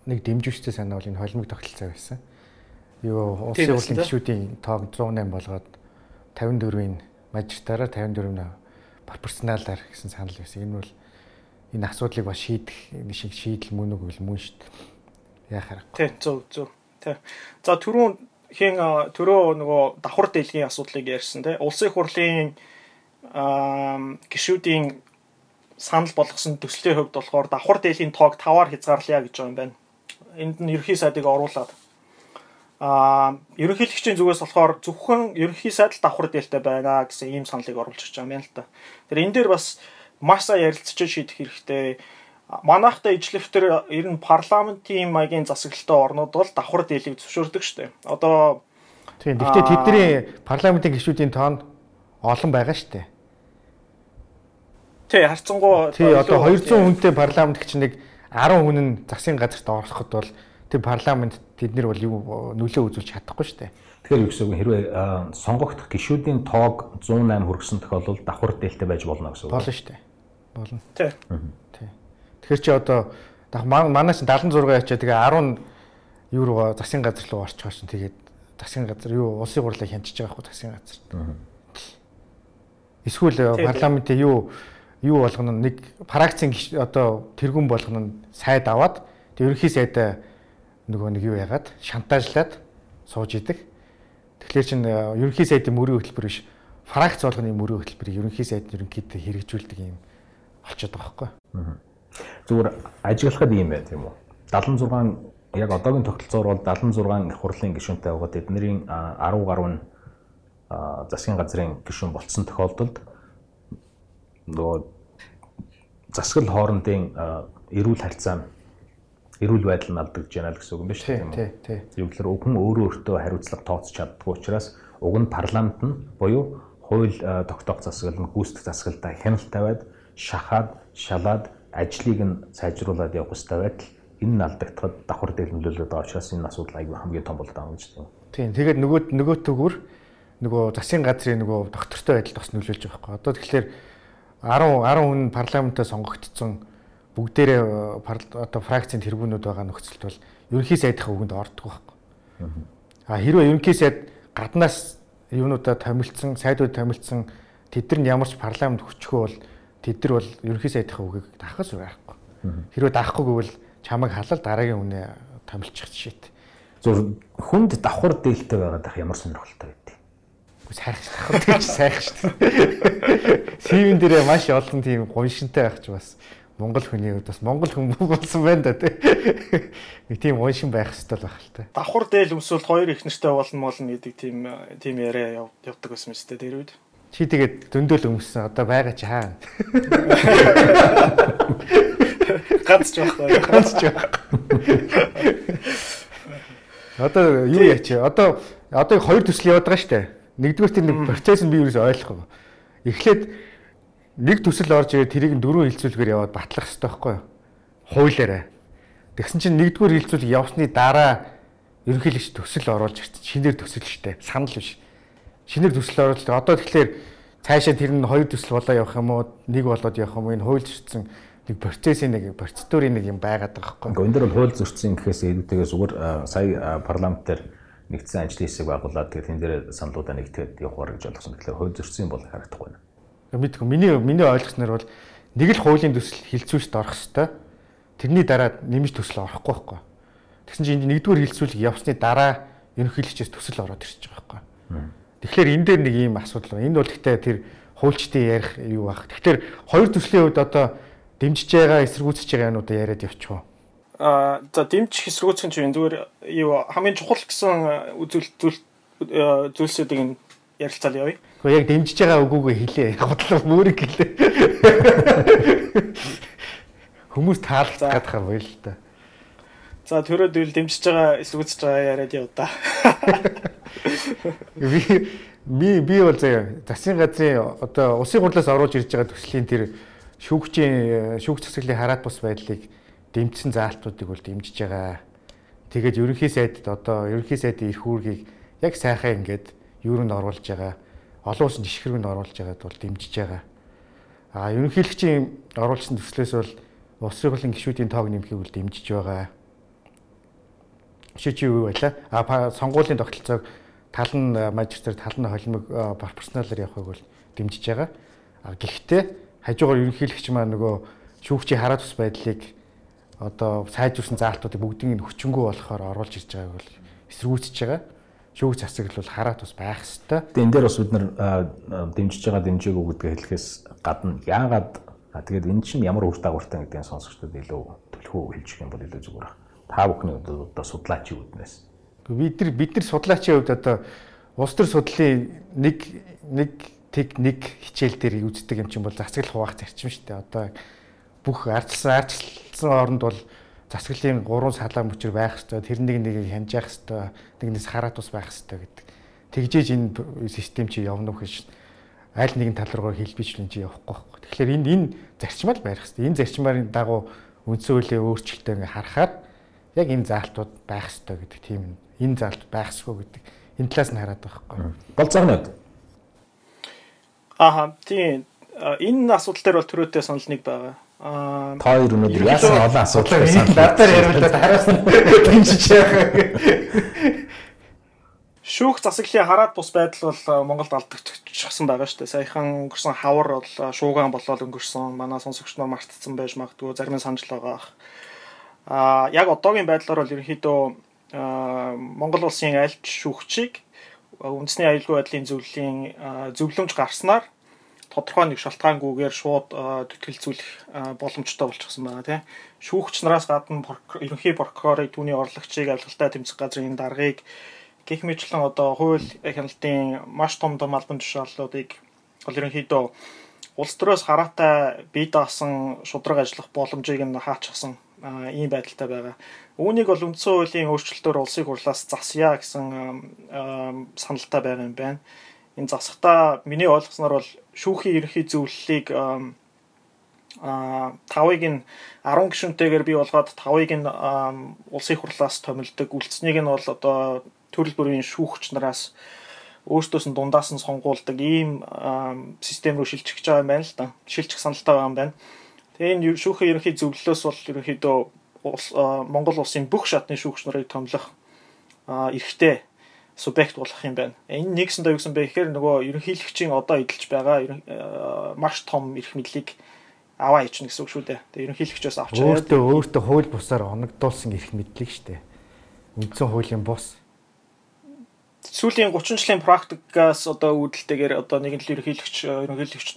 нэг дэмжүүчтэй санаа бол энэ холимог тогтолцоо байсан. Юу улсын хурлын гишүүдийн тоог 108 болгоод 54-ийн мажистараар 54-ийн пропорционалаар гэсэн санал байсан. Энэ бол энэ асуудлыг бас шийдэх нэг шиг шийдэл мөн үгүй мөн шүү дээ. Яах аргагүй. Тий, зөв зөв. Тий. За түрүүн хин түрөө нөгөө давхар дэлхийн асуудлыг ярьсан тий. Улсын хурлын гишүүдийн санал болгосон төслийн хувьд болохоор давхар дээлийн тоог 5-аар хязгаарлая гэж байгаа юм байна. Энд нь ерхий сайдыг оруулаад а ерөнхийлөгчийн зүгээс болохоор зөвхөн ерөнхий сайдл давхар дээлтэй байна гэсэн ийм саналыг оруулж ирж байгаа юм л та. Тэр энэ дээр бас маш сайн ярилцж шийдэх хэрэгтэй. Манайхтай ижлэхтэр ер нь парламентын маягийн засаглалтай орнууд бол давхар дээлийг зөвшөөрдөг шүү дээ. Одоо тийм. Гэхдээ тэдний парламентын гишүүдийн тоон олон байгаа шүү дээ. Тий, харцсангуу тий одоо 200 хүнтэй парламент гэж нэг 10 хүн нь засгийн газарт ороход бол тэр парламент тэд нар бол юу нөлөө үзүүлж чадахгүй шүү дээ. Тэгэхээр юу гэсэн үг хэрвээ сонгогдох гишүүдийн тоог 108 хүргэсэн тохиолдолд давхар дээлтэй байж болно гэсэн үг. Болно шүү дээ. Болно. Тий. Тий. Тэгэхээр чи одоо манаас 76 ячаа тэгээ 10 евро засгийн газар руу орчих шин тэгээд засгийн газар юу улсын хурлыг хянчиж байгаа хөө засгийн газар. Эсвэл парламентын юу юу болгоно нэг фракцийн одоо тэргүүн болгоно сайд аваад тэг ерөнхий сайдаа нөгөө нэг юу яагаад шантажлаад сууж идэг. Тэгэхээр чин э, ерөнхий сайдын мөрийн хөтөлбөр биш фракц болгоны мөрийн хөтөлбөрийг ерөнхий сайд ерөнхийдөө хэрэгжүүлдэг юм болчиход байгаа байхгүй. Зүгээр ажиглахад ийм байт юм уу? 76 яг одоогийн тогтолцоор бол 76 их хурлын гишүүнтэй байгаа тэдний 10 гаруй нь засгийн газрын гишүүн болцсон тохиолдолд нөгөө засгал хоорондын эрүүл харьцаа эрүүл байдал нь алдагдж байна л гэсэн үг юм байна шүү дээ. Тий, тий. Юу гэхээр хүн өөрөө өөртөө хариуцлага тооцож чаддгүй учраас уг нь парламент нь буюу хууль тогтоох засаглал нь гүйцэтгэх засаглалтаа хяналт тавиад шахаад, шалаад ажлыг нь сайжруулад явах хэрэгтэй байтал энэ нь алдагдахад давхар нөлөөлөд байгаа учраас энэ асуудал аягүй хамгийн том байгаа юм шүү дээ. Тийм. Тэгээд нөгөө нөгөө төгөр нөгөө засгийн газрын нөгөө доктортой байдалд бас нөлөөлж байгаа байхгүй. Одоо тэгэхээр 10 10 хүн парламентаа сонгогдсон бүгдээрээ э, одоо фракцийн тэргүүнүүд байгаа нөхцөлд бол ерөнхий сайдынхаа үгэнд ордог байхгүй. А хэрвээ ерөнхий сайд гаднаас юунуудаа томилсон, сайдууд томилсон тэд нар ямар ч парламент хүчгүй бол тэд нар бол ерөнхий сайдынхаа үгийг даахаас байхгүй. Хэрвээ даахгүй гэвэл чамайг халал дараагийн үнэ томилчих жишээт. Зөв хүнд давхар дээлтэй байгаад ах ямар сонирхолтой байд. Сайх давхар дээлч сайх шүү. Сивэн дээрээ маш олон тийм гоншинтай байх ч бас Монгол хүний хувьд бас Монгол хүн болсон байна да тий. Нэг тийм уушин байх хэрэгтэй л байх л та. Давхар дээл өмсвөл хоёр их нэртэй болно молно гэдэг тийм тийм яриа явдаг байсан юм шүү дээ тэр үед. Чи тэгээд дөндөөл өмссөн одоо байгаа чи хаа. Ганц ч байхгүй. Ганц ч байхгүй. Одоо юу яач? Одоо одоо хоёр төсөл яваад байгаа шүү дээ. Нэгдүгээр тэр нэг процесс нь би юу гэж ойлгохгүй. Эхлээд нэг төсөл орж ирээд тэрийг дөрөв хилцүүлгээр яваад батлах хэрэгтэй байхгүй юу? Хуулиараа. Тэгсэн чинь нэгдүгээр хилцүүлэг явсны дараа ерөнхийлөгч төсөл оруулж ирсэн. Шинээр төсөл штэ. Санал биш. Шинээр төсөл оруулж одоо тэгэхээр цаашаа тэр нь хоёр төсөл болоо явах юм уу? Нэг болоод явах юм уу? Энэ хуульд зөрчсөн нэг процессын нэг процедурын нэг юм байгаад байгаа байхгүй юу? Энд дэр бол хууль зөрчсөн гэхээс илүүтэйгээ зүгээр сая парламент дээр нэгдсэн ажлын хэсэг байгуулад тэгээд энэ дээр саналуудаа нэгтгэхэд явахаар гэж ойлгосон. Тэгэхээр хууль зөрчсөн бол харагдахгүй байна мэдгүй. Миний миний ойлгосноор бол нэг л хуулийн төсөл хилцүүлэлт орох хэвээр. Тэрний дараа нэмж төсөл орохгүй байхгүй. Тэгсэн чинь нэгдүгээр хилцүүлэг явсны дараа ерөнхийлөгчөөс төсөл ороод ирж байгаа байхгүй. Тэгэхээр энэ дээр нэг ийм асуудал байна. Энд бол гэхдээ тэр хуульчдын ярих юу баг. Тэгэхээр хоёр төслийн хувьд одоо дэмжиж байгаа эсэргүүцэж байгаа юмудаа яриад явчих Аа за дэмжих эсэргүүцэх чинь зүгээр юу хамгийн чухал гэсэн үзүүл зүйл зүйлсүүдийг ярилцаал явъя. Гэхдээ яг дэмжиж байгаа үгүйгээ хэлээ. Яг бодлоо мөрийг хэлээ. Хүмүүс таалагдах гадахаар боё л та. За төрөөд үйл дэмжиж байгаа эсвүүцэж байгаа яриад яв да. Би би би бол заяа засгийн газрын одоо улсын хурлаас оруулж ирж байгаа төслийн тэр шүүгчийн шүүгч засаглалын хараат бус байдлыг дэмжсэн заалтуудыг бол дэмжиж байгаа. Тэгээд ерөнхий сайдд одоо ерөнхий сайдын эрх үүргийг яг сайхан ингээд юунд оруулж байгаа. Олон улсын жишгэрүүнд оруулж байгаад бол дэмжиж байгаа. А ерөнхийлөгчийн оруулсан төслөөс бол улсын хурлын гишүүдийн тоог нэмэхийг бол дэмжиж байгаа. Жишээ чи юу байлаа? А сонгуулийн тогтолцоог тал нь мажистрат тал нь холимог пропорционалаар явахыг бол дэмжиж байгаа. А гэхдээ хажуугаар ерөнхийлөгч маань нөгөө шүүгчийн хараа тус байдлыг одоо сайжруулсан заалтуудыг бүгдийг нь хүчингү болохоор оруулж ирж байгааг бол эсэргүүцэж байгаа. Шүүгч засаглал бол хараа тус байх хэвээр. Тэгээ энэ дээр бас бид нар дэмжиж байгаа дэмжээгүү гэдгээ хэлэхээс гадна яагаад тэгээд эн чинь ямар үр дагавартай гэдгийг сонсогчдод илүү төлхөө хэлчих юм бол илүү зүгээр байна. Та бүхний одоо судлаачийн үднээс бид нар бид нар судлаачийн хувьд одоо улс төр судлалын нэг нэг тэг нэг хичээл дээр үздэг юм чинь бол засаглал хуваах зарчим шүү дээ. Одоо бүх ардчилсан ардчилсан оронд бол засаглалын гурван салаа мөчөр байх хэвээр тэр нэг нэгийг хянж явах хэвээр нэгнээс хараат ус байх хэвээр гэдэг. Тэгжээж энэ систем чи явна уу гэж аль нэгэн тал руугаа хэлбичлэн чи явахгүй байхгүй. Тэгэхээр энд энэ зарчмаа л барих хэвээр. Энэ зарчмаар дагуу үндсэн хуулийн өөрчлөлтөө ингээ харахаар яг энэ заалтууд байх хэвээр гэдэг тийм энэ заалт байхсгүй гэдэг энэ талаас нь хараад байхгүй. Болцоогны үед. Ааха тийм энэ асуудал дээр бол төрөөтэй санал нэг байгаа. Аа та хоёр өнөөдөр яасан олон асуудал санал надаар яриулаад хараас нь дэмжиж яах. Шүүх засаглалын хараат бус байдал бол Монголд алдагдчихсан байгаа шүү дээ. Саяхан өнгөрсөн хавар бол шуугаан болоод өнгөрсөн. Манай сонсогч нар мартцсан байж магадгүй зарим нь санаж байгаа. Аа яг одоогийн байдлаар бол ерөнхийдөө Монгол улсын аль ч шүүгчийг үндэсний аюулгүй байдлын зөвлөлийн зөвлөмж гарснаар тодорхой нэг шалтгаангүйгээр шууд тэтгэлзүүлэх боломжтой болчихсон байна тийм шүүгч нараас гадна ерөнхий прокурорыг түүний орлогчийг авилгалтай тэмцэх газрын даргаыг гэх мэтлэн одоо хууль хяналтын маш том том албан тушааллуудыг бол ерөнхийдөө улс төрөөс хараатай бие даасан шудраг ажиллах боломжийг нь хаачихсан ийм байдалтай байгаа. Үүнийг бол үндсэн хуулийн өөрчлөлтөөр улсын хурлаас засъя гэсэн саналтай байгаа юм байна. Энэ засахтаа миний ойлгосноор бол шүүхийн ерөнхий зөвлөлийг а тавыг нь 10 гишүүнтэйгээр бий болгоод тавыг нь улсын хурлаас томилдог үлдснийг нь бол одоо төрөл бүрийн шүүгч нараас өөртөөс нь дундаас нь сонгуулдаг ийм систем рүү шилжих гэж байгаа юм байна л да. Шилжих саналтай байгаа юм байна. Тэгээ энэ шүүхийн ерөнхий зөвлөлөөс бол ерөнхийдөө Монгол улсын бүх шатны шүүгч нарыг томлох эрхтэй субъект болох юм байна. Энэ нэгсэндээ юу гэсэн бэ гэхээр нөгөө ерөнхийлөгчийн одоо эдэлж байгаа маш том эрх мэдлийг аваа ичнэ гэсэн үг шүү дээ. Тэгээ ерөнхийлөгчөөс авч өөртөө өөртөө хууль бусаар оногдуулсан эрх мэдлийг шүү дээ. Үндсэн хуулийн бус сүүлийн 30 жилийн практикаас одоо үүдэлтэйгээр одоо нэгэн л ерөнхийлөгч ерөнхийлөгч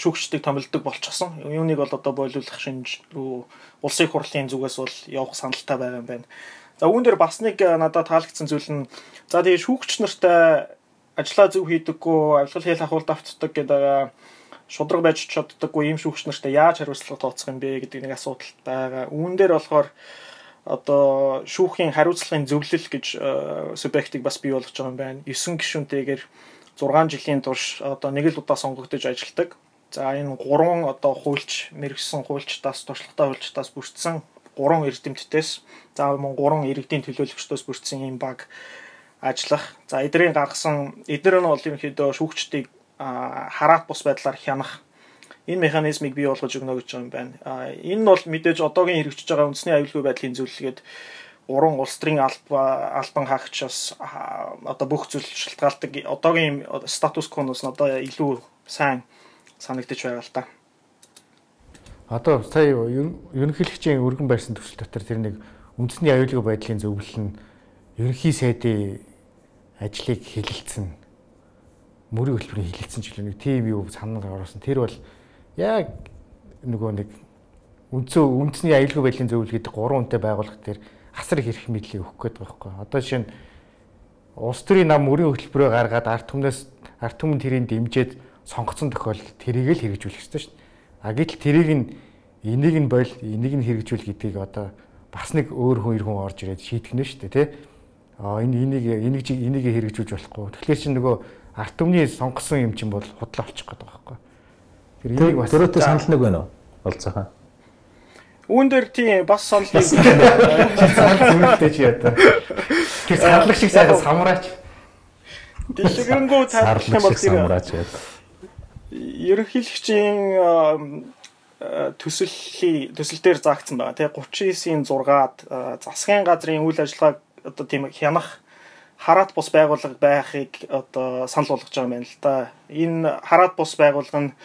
шүүгчдийг томилдог болчихсон. Юуныг бол одоо бойлуулах шинж улсын хурлын зүгээс бол явах саналтай байгаа юм байна. За үүн дээр бас нэг надад таалагдсан зүйл нь за тэгээ шүүгч нартай ажлаа зөв хийдэггүй, авилгал хэл ахуул давтдаг гэдэг шудраг байж чаддаггүй ийм шүүгч нартай яаж хариуцлага тооцох юм бэ гэдэг нэг асуудал байгаа. Үүн дээр болохоор одоо шүүхийн хариуцлагын зөвлөл гэж э, субъектыг бас бий болгож байгаа юм байна. 9 гишүүнтэйгээр 6 жилийн турш одоо нэг л удаа сонгогдож ажилладаг. За энэ гурван одоо хуульч, мэрэгсэн хуульчдаас, туршлагатай хуульчдаас бүрдсэн гурван эрдэмтдээс за мөн гурван иргэдийн төлөөлөгчдөөс бүрдсэн юм баг ажиллах. За эдрийн гаргасан эдгээр нь бол ерөнхийдөө шүүгчдийг хараат бус байдлаар хянах энэ механизмыг бий болгож өгнө гэж юм байна. Энэ нь бол мэдээж одоогийн хэрэгжиж байгаа үндэсний аюулгүй байдлын зөвлөлгээд уран улс төрийн албан хаагчаас одоо бүх зүйл шалтгаалдаг одоогийн статус квоноос нь одоо илүү сайн санагдаж байгаа л та. Одоо сая ерөнхийлөгчийн өргөн байрсан төвшил дотор тэр нэг үндэсний аюулгүй байдлын зөвлөл нь ерөнхий сайдын ажлыг хэлэлцэн мөрийн хөтөлбөрийн хэлэлцэн ч үлээ нэг тийм юу санаа гаргасан. Тэр бол яг нөгөө нэг үндсэн үндэсний аюулгүй байдлын зөвлөл гэдэг гурван үнэтэй байгууллага дээр асар их эрх мэдлийг өгөх гээд байгаа байхгүй. Одоо жишээ нь улс төрийн нам мөрийн хөтөлбөрөөр гаргаад ард түмнээс ард түмэн тэрийг дэмжиж сонгоцсон тохиолдолд тэрийг л хэрэгжүүлэх ёстой шүү дээ. А гэтэл тэрийг нь энийг нь бойл энийг нь хэрэгжүүл гэдгийг одоо бас нэг өөр хүн ир хүн орж ирээд шийтгэх нь шүү дээ тий. Аа энэ энийг энийг энийг хэрэгжүүлж болохгүй. Тэгэхээр чи нөгөө арт түмний сонгосон юм чинь бол худлаа болчих гээд байгаа байхгүй. Тэр энийг бас төрөөтэй санал нэг байна уу? Болцоохоо. Үүн дээр тийм бас санал нэг санал зүгтээ чи ята. Тэр сарлаг шиг сайхан самураач. Дэлгэрэнгүй тайлбарлах юм бол самураач ята. Ерөнхийлөгчийн төсөлийн төсөл дээр заагдсан байгаа. Тэгээ 39-ийн 6-ад засгийн газрын үйл ажиллагааг одоо тийм хянах хараат бус байгууллага байхыг одоо санал болгож байгаа юм байна л да. Энэ хараат бус байгууллага нь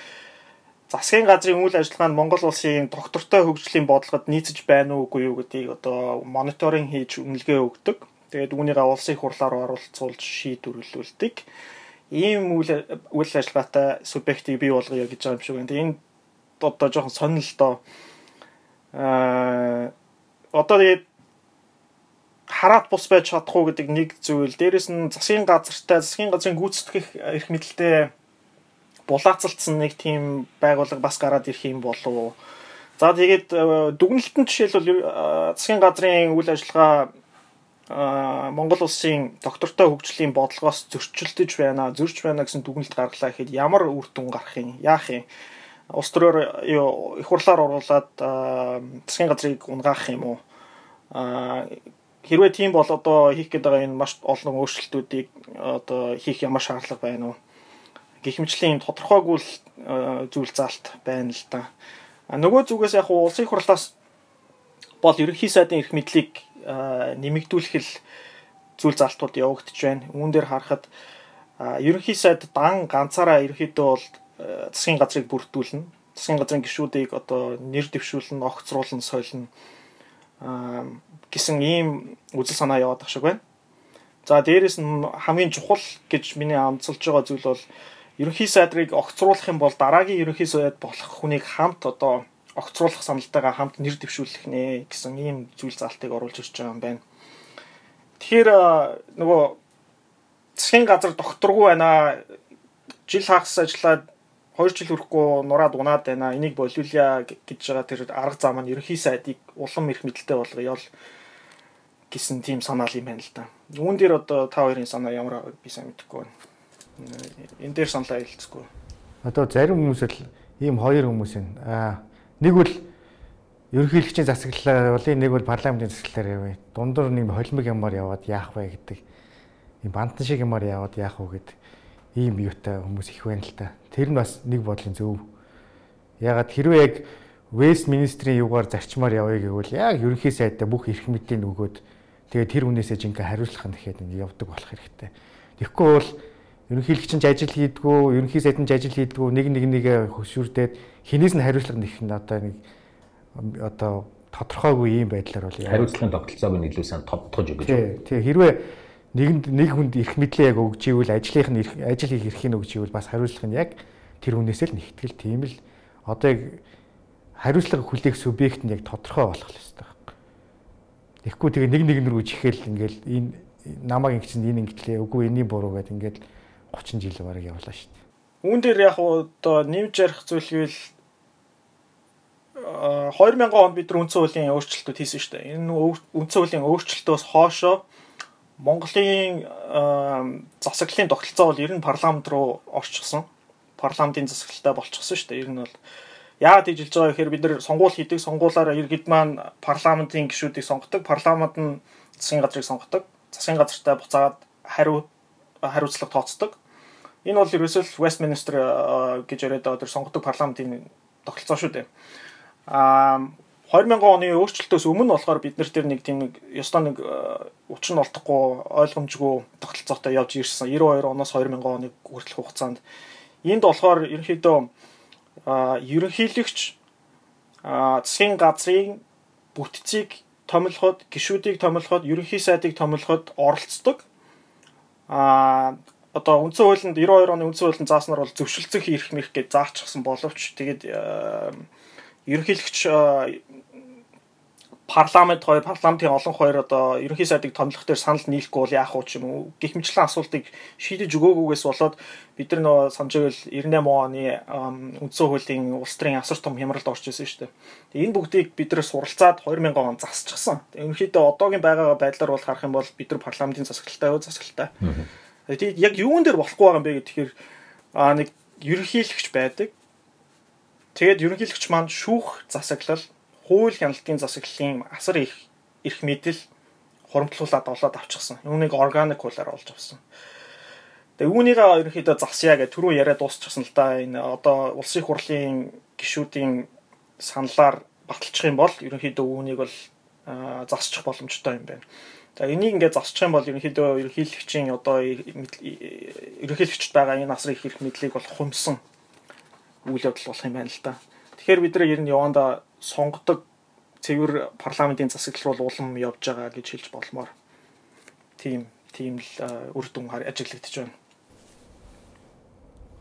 засгийн газрын үйл ажиллагаанд Монгол улсын доктортой хөгжлийн бодлогод нийцэж байна уугүй юу гэдгийг одоо мониторинг хийж үнэлгээ өгдөг. Тэгээд үүнийгээ улсын хурлаар оролцуулж шийдвэрлүүлдэг. Ийм үйл үйл ажиллагаатай субъектыг бий болгоё гэж байгаа юм шиг байна. Энэ одоо жоохон сонир л доо. Аа одоо тэгээд хараат бус байж чадахгүй гэдэг нэг зүйл. Дээрэс нь засгийн газартай засгийн газрын гүйцэтгэх эрх мэдэлтэй булаацалтсан нэг тийм байгууллага бас гараад ирэх юм болов. За тэгээд дүгнэлтэн жишээлбэл засгийн газрын үйл ажиллагаа Монгол улсын доктортой хөгжлийн бодлогоос зөрчилдөж байна, зөрж байна гэсэн дүгнэлт гаргалаа гэхэд ямар үр дүн гарах юм? Яах юм? улс төрөөр юу их хурлаар оруулаад засгийн газрыг унгаах юм уу? Аа хэрвээ тийм бол одоо хийх гээд байгаа энэ маш олон өөрчлөлтүүдийг одоо хийх ямар шаардлага байна уу? Гихмжлийн тодорхойгүй зүйл заалт байна л да. Нөгөө зүгээс яг улсын хурлаас бол ерөнхий сайдын эрх мэдлийг нэмэгдүүлэх зүйл заалтууд явагдаж байна. Үүн дээр харахад ерөнхий сайд дан ганцаараа ерөнхийдөө бол засгийн газрыг бүрдүүлнэ. Засгийн газрын гишүүдийг одоо нэр дэвшүүлнэ, огцруулна, сойлно гэсэн ийм үзэл санаа яваад ах шиг байна. За дээрэс нь хамгийн чухал гэж миний онцолж байгаа зүйл бол ерөнхий сайдрыг огцруулах юм бол дараагийн ерөнхий сайд болох хүнийг хамт одоо огцруулах саналтайгаа хамт нэр дэвшүүлэх нэ гэсэн ийм зүйл заалтыг оруулж ирж байгаа юм байна. Тэгэхээр нөгөө засгийн газар докторгүй байна. Жил хагас ажиллаад 2 жил хүрэхгүй нураад унаад байна. Энийг болиулъя гэж байгаа тэр арга зам нь ерөнхий сайдыг улам их мэдлэлтэй болгоё гэсэн тийм санаал юм байна л да. Үүн дээр одоо та хоёрын санаа ямар би сайн мэдэхгүй байна. Энэ дээр саналаа хэлцэхгүй. Одоо зарим хүмүүс л ийм хоёр хүмүүс байна. Аа нэг бол ерөнхийлөгчийн засаглалаар явуулъя, нэг бол парламентын засаглалаар явъя. Дундуур нэг холимог юмар яваад яах вэ гэдэг. Ийм бантан шиг юмар яваад яах вэ гэдэг ийм юутай хүмүүс их байна л та. Тэр нь бас нэг бодлын зөв. Ягаад хэрвээ яг Вестминистрийн юугаар зарчмаар явъя гэвэл яг ерөнхий сайдаа бүх эрх мэдлийн өгөөд тэгээ тэр хүнээсээ жинхэнэ хариуцлах нь гэхэд ингэ явдаг болох хэрэгтэй. Тэгэхгүй бол ерөнхийлөгч нь ажил хийдгүү, ерөнхий сайд нь ажил хийдгүү, нэг нэг нэгэ хөшүүрдээд хинээс нь хариуцлага нэх нь одоо нэг одоо тодорхойгүй юм байдлаар бол хариуцлагын тогтолцоог нь илүү сайн тодтогж өгч. Тий. Тэгээ хэрвээ нэгэнд нэг хүнд эрх мэдлээ яг өгч ивэл ажлынх нь ажил хийх эрхийг өгч ивэл бас хариуцлага нь яг тэр хүнээс л нэгтгэл тийм л одоо яг хариуцлага хүлээх субъект нь яг тодорхой болох хэрэгтэй байхгүй. Тэгэхгүй тэгээ нэг нэг рүү чихэл ингээл энэ намайг ингэсэн энэ ингэтлээ үгүй энэний буруу гэдэг ингээл 30 жил бараг явлаа шүү дээ. Үүн дээр яг одоо нэмж ярих зүйл гэвэл 2000 онд бид нар үндсэн хуулийн өөрчлөлтүүд хийсэн шүү дээ. Энэ үндсэн хуулийн өөрчлөлтөөс хоошоо Монголын засаглалын тогтолцоо бол ер нь парламент руу орчихсон. Парламентын засаглалтай болчихсон шүү дээ. Ер нь бол яагаад хэлж байгаа гэхээр бид нар сонгуул хийдэг. Сонгуулаараа иргэд маань парламентын гишүүдийг сонгодог. Парламент нь засгийн газрыг сонгодог. Засгийн газартай буцаад хариу хариуцлага тооцдог. Энэ бол ерөөсөө Westminster гэж яриад байгаа тэр сонгодог парламентын тогтолцоо шүү дээ. Аа 2000 оны өөрчлөлтөөс өмнө болохоор бид нар тэр нэг тийм нэг ёстой нэг учир нь олдохгүй ойлгомжгүй тогтолцоотой явж ирсэн. 92 оноос 2000 оны хүртэлх хугацаанд. Энд болохоор ерөнхийдөө ерөнхийлөгч засгийн газрын бүтцийг томилоход гişүүдийг томилоход ерөнхий сайдыг томилоход оролцдог. А одоо үндсэн хуулинд 92 оны үндсэн хуулинд зааснаар бол зөвшөлтсөн хийх мэх гэж заачихсан боловч тэгээд ерөнхийлөгч э, парламент хоёр парламентын олон хоёр одоо ерөнхий сайдыг томлох дээр санал нийлэхгүй бол яах вэ ч юм уу гихмчлэн асуултыг шийдэж өгөөгүйгээс болоод бид нар нөгөө самжигэл 98 оны үндсэн хуулийн улс төрийн асар том хямралд орж ирсэн шүү дээ. Тэгээ энэ бүгдийг бид нар суралцаад 2000 он засчихсан. Ерөнхийдөө одоогийн байгаагаа байдлаар бол харах юм бол бид нар парламентын засаглалтай өө засаглалтай. Mm -hmm Э, Тэгээд яг юун дээр болохгүй байгаа юм бэ гэхээр аа нэг ерөнхийлөгч байдаг. Тэгээд ерөнхийлөгч маань шүүх засаглал, хууль хяналтын засаглалын асар их эрх мэдэл хуримтлуулаад болоод авчихсан. Үүнийг органик хуулаар олж авсан. Тэгээ үүнийг ерөнхийдөө засъя гэж түрүү яриа дуусчихсан л да. Энэ одоо улсын хурлын гишүүдийн саналаар баталчих юм бол ерөнхийдөө үүнийг бол засчих боломжтой юм байна. За энийг ингээд зогсчих юм бол ерөнхийдөө ерөнхийлөгчийн одоо ерөнхийлөгчд байгаа энэ асрын их хэрэг мэдлийг бол хумсан үйл явдал болох юм байна л да. Тэгэхээр бид нэр ер нь яванда сонгодог цэвэр парламентын засаглал руу улам явж байгаа гэж хэлж болмоор тийм тийм л үр дүн ажиглагдчихж байна.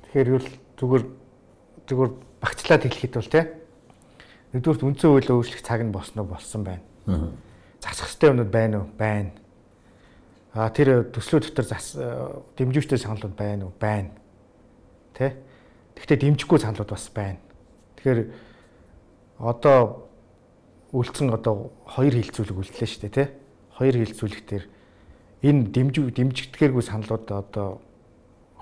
Тэгэхээр юу л зүгээр зүгээр багцлаад хэлэхэд бол тийм нэгдүгürt үндсэн хууль өөрчлөх цаг нь болсноо болсон байна. Аа засах хэвтэй юмнууд байна уу? Байна. А тэр төслөө дотор зас э, дэмжүүчтэй саналууд байна уу? Байна. Тэ? Гэхдээ дэмжихгүй саналууд бас байна. Тэгэхээр одоо үлдсэн одоо хоёр хилцүүлэг үлдлээ шүү дээ, тэ? Хоёр хилцүүлэг дээр энэ дэмжиг дэмжигдгээргүй саналууд одоо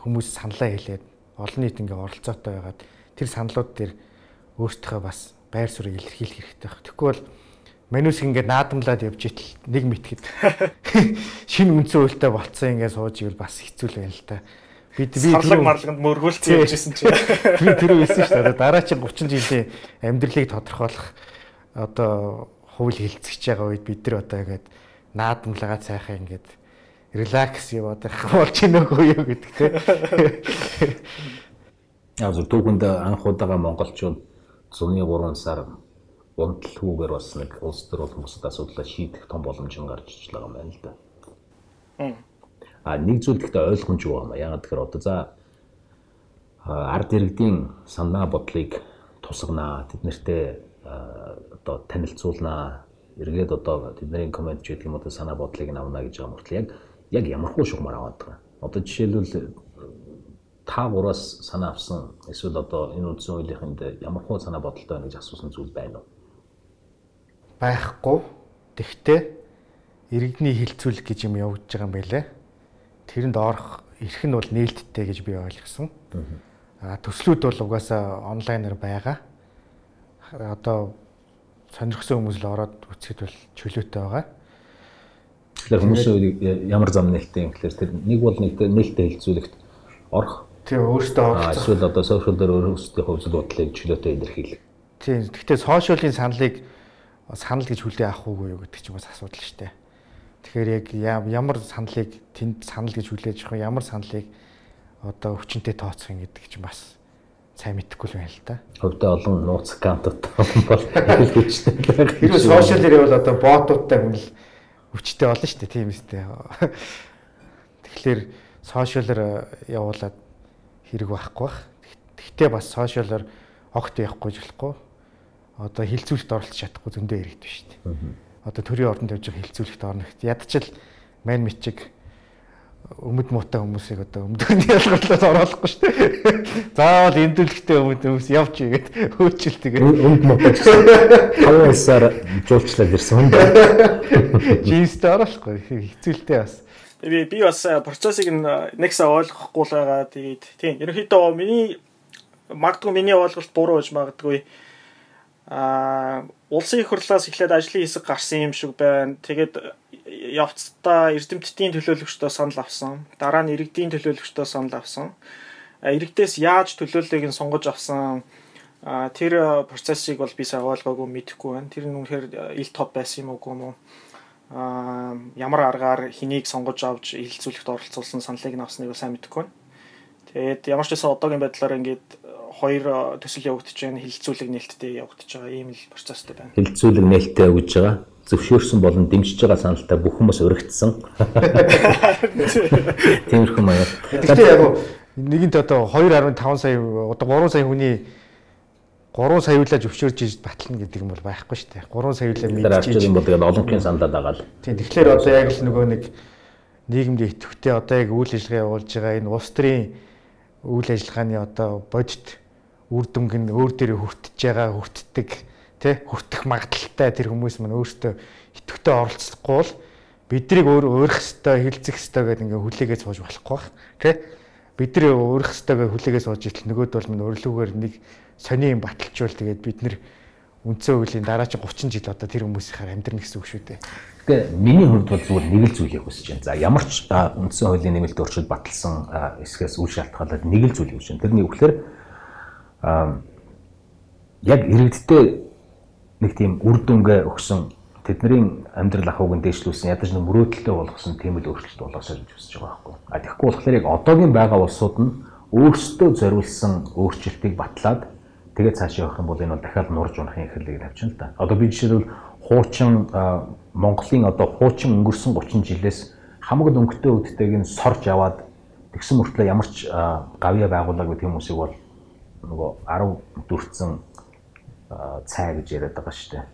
хүмүүс саналаа хэлээд олон нийт ингээ оролцоотой байгаад тэр саналууд дээр өөртөө бас байр суурийг илэрхийлэх хэрэгтэй баг. Тэгэхгүй бол Менюс ингээд наадамлаад явж итэл нэг мэтгэд шинэ үнцэн үйлтэй болцсон ингээд сууж ивэл бас хэцүү л байна л та. Бид би сарлаг марлаганд мөргүүлсэн явжсэн чинь. Би тэр үсэн шүү дээ. Дараа чинь 30 жилийн амьдралыг тодорхойлох одоо хууль хилцэж байгаа үед бид нар одоо ингээд наадамлагаа цайхаа ингээд релакс яваад байх болж гинөөгөө юу гэдэг те. Яг зөв түүхэнд анх удаага монголчууд зуны 3 сар ундлахгүйгээр бас нэг улс төр болон бусад асуудлаа шийдэх том боломж нь гарч иж байгаа юм байна л да. Аа нэг зүйл гэхдээ ойлгомж юу юм яагаад тэгэхээр одоо за ард иргэдийн санаа бодлыг тусгнаа тэд нартэй одоо танилцуулнаа эргээд одоо тэдний комент ч гэдэг юм одоо санаа бодлыг авна гэж байгаа мөртлөө яг яг ямархуу шугамар аваад байгаа. Одоо жишээлбэл э, та гураас санаа авсан эсвэл одоо энэ үндсэн хуулийнханд ямар хуу санаа бодолтой байна гэж асуусан зүйл байна уу? байхгүй. Тэгтээ иргэдний хилцүүлэг гэж юм явагдаж байгаа юм байлээ. Тэрэнд орох эрх нь бол нээлттэй гэж би ойлгосон. Аа төслүүд бол угаасаа онлайнаар байгаа. Одоо сонирхсан хүмүүс л ороод үзэхэд бол чөлөөтэй байгаа. Тэгэхээр хүмүүс ямар зам нээлттэй юм гэхээр тэр нэг бол нэг нээлттэй хилцүүлэгт орох. Тийм өөртөө орох. Эсвэл одоо сошиал дээр өөрсдийнхөө үзэл бодлыг чөлөөтэй илэрхийлэх. Тийм. Гэхдээ сошиалын саналыг санал гэж хүлээ авах уугүй юу гэдэг чинь бас асуудал шүү дээ. Тэгэхээр яг ямар саналыг тэнд санал гэж хүлээж авах ямар саналыг одоо хүчнтэй тооцох юм гэдэг чинь бас сайн мэдэхгүй байна л да. Хөвдөө олон нууц аккаунтууд бол хэл хүчтэй. Хэрвээ сошиал дээр бол одоо ботуудтай хүн л хүчтэй болно шүү дээ. Тийм үстэй. Тэгэхээр сошиалор э, явуулаад хэрэг байхгүй бах. Гэхдээ бас сошиалор огт явахгүй жирэхгүй одоо хилцүүлэлт оролцож чадахгүй зөндөө иргэдэв шүү дээ. Одоо төрийн ордонд явж байгаа хилцүүлэлт орнохт ядчил мань мичиг өмд муутай хүмүүсийг одоо өмдөрний ялгарлаад оруулахгүй шүү дээ. Заавал эндүүлэгтэй өмд хүмүүс явж игээд хөөчл тэгээ. Өмд муутай гэсэн. Таван усаар жуулчлаад ирсэн юм байна. Жинстэй оруулахгүй хэцүүлтэй бас. Би би бас э, процессыг нэгсээ ойлгохгүй л байгаа. Тэгээд тийм ерөнхийдөө миний магадгүй миний ойлголт буруу байж магадгүй аа улсын их хурлаас эхлээд ажлын хэсэг гарсан юм шиг байна. Тэгээд явцдаа эрдэмтдийн төлөөлөгчдөө санал авсан. Дараа нь иргэдийн төлөөлөгчдөө санал авсан. Иргэдээс яаж төлөөллийг нь сонгож авсан тэр процессыг бол би сайн ойлгоогүй мэдэхгүй байна. Тэр нь үнэхээр ил топ байсан юм уу юм уу? а ямар аргаар хэнийг сонгож авч хилцүүлэхт оролцуулсан саналыг навсныг сайн мэдэхгүй байна. Тэгээд ямар ч байсан одоогийн байдлаар ингээд э, хоёр э, төсөл явагдаж байна. Хилцүүлэг нээлттэй явагдаж байгаа ийм л процесстэй байна. Хилцүүлэг нээлттэй явагдаж байгаа. Зөвшөөрсөн болон дэмжиж байгаа саналтай бүх хүмүүс өргөцсөн. Тиймэрхүү маяг. Гэхдээ яг нэгэнт одоо 2.5 сая одоо 3 сая хүний 3 саялаа зөвшөөрж иж батлна гэдэг юм бол байхгүй шүү дээ. 3 саялаа мэдчихэж юм бол тэгээд олонхын сандаад байгаа л. Тийм. Тэгэхээр одоо яг л нөгөө нэг нийгэмд идэвхтэй одоо яг үйл ажиллагаа явуулж байгаа энэ улс төрийн үйл ажиллагааны одоо бодит үр дүнг нь өөр дээрээ хүртэж байгаа хүртдэг тий хүртэх магадaltaй тэр хүмүүс маань өөртөө идэвхтэй оролцохгүй бол биднийг өөр өөрөх хэвээр хилцэх хэвээр гэдэг ингээ хүлээгээ сууж болохгүй бах тий бид нар өөрөх хэвээр хүлээгээ сууж итэл нөгөөд бол минь өрлөгөөр нэг сони юм баталчвал тэгээд бид нар үндсэн хуулийн дараа чи 30 жил одоо тэр хүмүүсийнхаар амьдрна гэсэн үг шүү дээ. Тэгээ миний хувьд бол зүгээр нэг л зүйлийг хүсэж байна. За ямар ч үндсэн хуулийн нэмэлт өөрчлөлт баталсан эсгээс үл шалтгаалаад нэг л зүйлийг хүсэж байна. Тэрний үгээр яг иргэдтэй нэг тийм үр дүнгээ өгсөн тэдний амьдрал ахуйг нь дээшлүүлсэн ядаж нэг мөрөөдөлтөй болгосон тийм л өөрчлөлт болоосоо гэж хүсэж байгаа байхгүй. А тэгэхгүй болохоор яг одоогийн байгаа улсууд нь өөрсдөө зориулсан өөрчлөлтийг батлаад тэгээд цаашаа явах юм бол энэ бол дахиад нурж унахын эхлэлийг тавьчихна л да. Одоо би жишээлбэл хуучин Монголын одоо хуучин өнгөрсөн 30 жилээс хамаг өнгөтэй үдтэйг нь сорж аваад тэгсэн мөртлөө ямар ч гавья байгуулаагүй хүмүүсийг бол нөгөө 10 дүрцэн цай гэж яриад байгаа шүү дээ.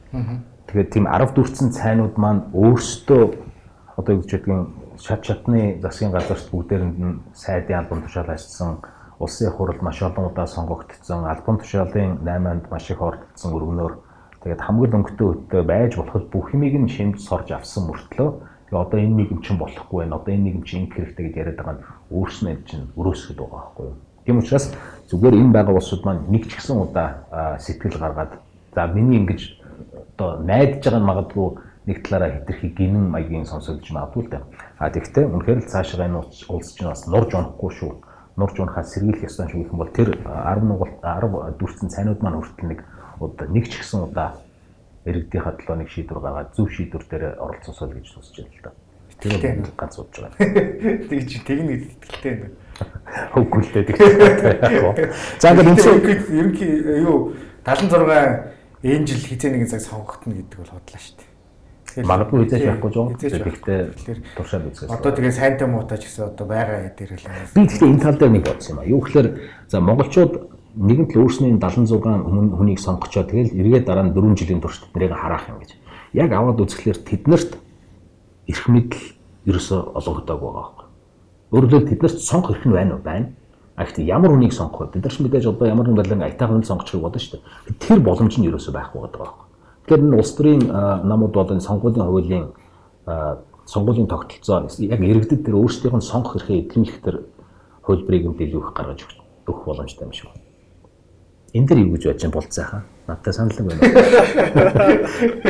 Тэгээд тийм 10 дүрцэн цайнууд маань өөрсдөө одоо юу гэж байдгийг шат шатны засгийн газарт бүгдээрэнд нь сайдын албан тушаал ажилласан улсын хурлд маш олон удаа сонгогдсон албан тушаалын 8-нд маш их оролцсон өргөнөөр тэгээд хамгийн өнгөтэй өтөө байж болоход бүх юмыг нь шимж сорж авсан мөртлөө одоо энэ нийгэм чинь болохгүй байна. Одоо энэ нийгэм чинь ингэ хэрэгтэй гэж яриад байгаа нь өөрснөө чинь өрөөсгöd байгаа байхгүй юу? Тийм учраас зүгээр энэ байгаа улсууд маань нэг ч гэсэн удаа сэтгэл гаргаад за миний ингэж одоо найдаж байгаа нь магадгүй нэг талаараа хитрхи гинэн маягийн сонсогдож магадгүй л дээ. А тэгвэл үнэхээр л цаашаа энэ улс чинь бас нурж унахгүй шүү нурж унахаас сэргийлэх ёстой шүү гэх юм бол тэр 10 нугалт 10 дүрцэн цайнууд маань хүртэл нэг удаа нэг ч гэсэн удаа иргэдийнхаа төлөө нэг шийдвэр гаргаад зөв шийдвэр дээр оролцоосоо гэж тусч байна л да. Тэр ганц удаж байгаа. Тэг чи техник итгэлтэй байна. Хөвггүй л дээ тэгтээ. За ингээд энэ ерөнхий юу 76 энэ жил хизээ нэгэн цаг сонгогдно гэдэг бол бодлоо шүү дээ. Магадгүй хизээч байхгүй жоо. Тэгэхдээ туршаад үзсэн. Одоо тэгээ сайнтай муутай ч гэсэн одоо байгаа дээр л. Би гэхдээ энэ тал дээр нэг бодсон юм а. Юу гэхээр за монголчууд нэгэн л өөрсний 76 хүнийг сонгочоо тэгэл эргээд дараа нь 4 жилийн турш тэднийг хараах юм гэж. Яг аваад үзэхлээр тэднэрт эрх мэдэл ерөөсөө олгогдоог байгаа байхгүй. Өөрөлдөл тэднэрт сонгох эрх нь байна уу? Байна. А гэхдээ ямар хүнийг сонгох вэ? Бид нар ч мэдээж одоо ямар нэгэн байдлаар айтайхан хүн сонгочихыг бодно шүү дээ. Тэр боломж нь ерөөсөө байхгүй байгаа байхгүй. Тэгэхээр энэ улс төрийн намууд бол энэ сонгуулийн хуулийн сонгуулийн тогтолцоо яг иргэдэд тэр өөрсдийнх нь сонгох эрхээ эдлэмлэх тэр хөлбрийг нь илүү их гаргаж өгөх боломжтой юм шиг байна. Энд дэр юу гэж бодож байна болцсайхаа? Надтай санал байна.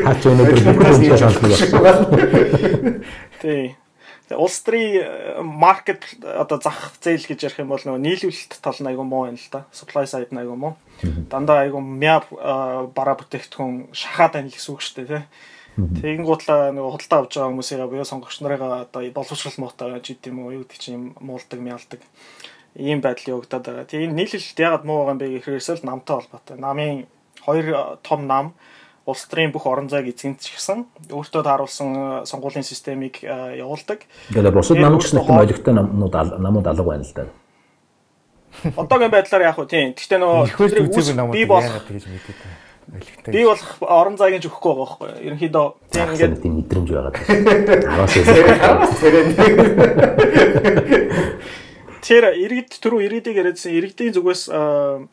Хаач өнөөдөр бүгд үнтэй санал байна. Тий. Улс төрийн маркет одоо зах зээл гэж ярих юм бол нөгөө нийлүүлэлт тал нь айгүй муу юм л да. Supply side нь айгүй муу. Дандаа айгүй мяа бараа бүтээгдэхүүн шахаад байна гэсэн үг шүү дээ тий. Тэгин гутлаа нөгөө худалдаа авч байгаа хүмүүсээ буюу сонгогч нарыгаа одоо боловсрол муутай байж идэм үү юу гэдэг чинь муулдаг мяалдаг ийм байдал явагдаад байгаа. Тэгээ энэ нийлэлт ягаад муу байгаа юм бэ гэхээрээс л намтай холбоотой. Намын хоёр том нам улс төрийн бүх орон зайг эзэмшсэн өөртөө тааруулсан сонгуулийн системийг явуулдаг. Тэгээд бусад намч гэсэн ойлгохтой намууд намууд алга байна л да. Одоогийн байдлаар яг хөө тийм. Гэхдээ нөгөө би бол тэгж мэдээд байна. Би бол орон зайг нь өгөхгүй байгаа байхгүй. Ерөнхийдөө тийм ингээд тийм мэдрэмж байгаа. Араас Тэр иргэд түрүү иргэдийг яриадсан иргэдийн зүгээс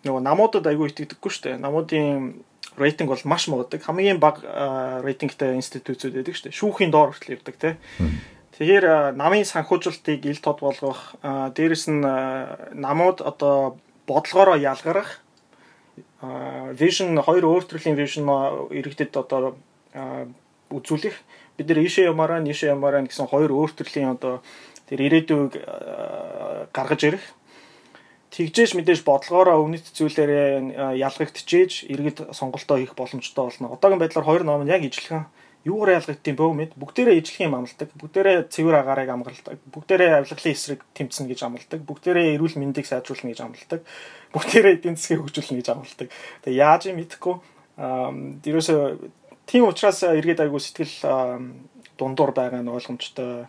нөгөө намуудад аягүй итгэдэггүй шүү дээ. Намуудын рейтинг бол маш муудаг. Хамгийн бага рейтингтэй институтүүд байдаг шүү дээ. Шүүхийн доор хүртэл ирдэг тий. Тэгэхээр намын санхүүжилтийг ил тод болгох, дээрэс нь намууд одоо бодлогоороо ялгарах vision хоёр өөр төрлийн vision иргэдэд одоо үзүүлэх бид нар ийшээ ямаараа нийшээ ямаараа гэсэн хоёр өөр төрлийн одоо тэр ирээдүйг гаргаж ирэх тэгжээж мэдээж бодлогоороо өвнөт зүйлээрээ ялгагдчихээж иргэд сонголтоо хийх боломжтой болно. Одоогийн байдлаар хоёр ном нь яг ижилхэн юугаар ялгагдтiin бөө мэд бүгдээрээ ижилхэн юм амладаг. Бүгдээрээ цэвэр агаарыг амгалдаг. Бүгдээрээ авилгалын эсрэг тэмцэнэ гэж амладаг. Бүгдээрээ эрүүл мэндийг сайжруулна гэж амладаг. Бүгдээрээ эдийн засгийг хөгжүүлнэ гэж амладаг. Тэгээ яаж юм мэдэхгүй. Аа дээрөөсөө тийм учраас иргэд айгуу сэтгэл дундуур байгаа нь ойлгомжтой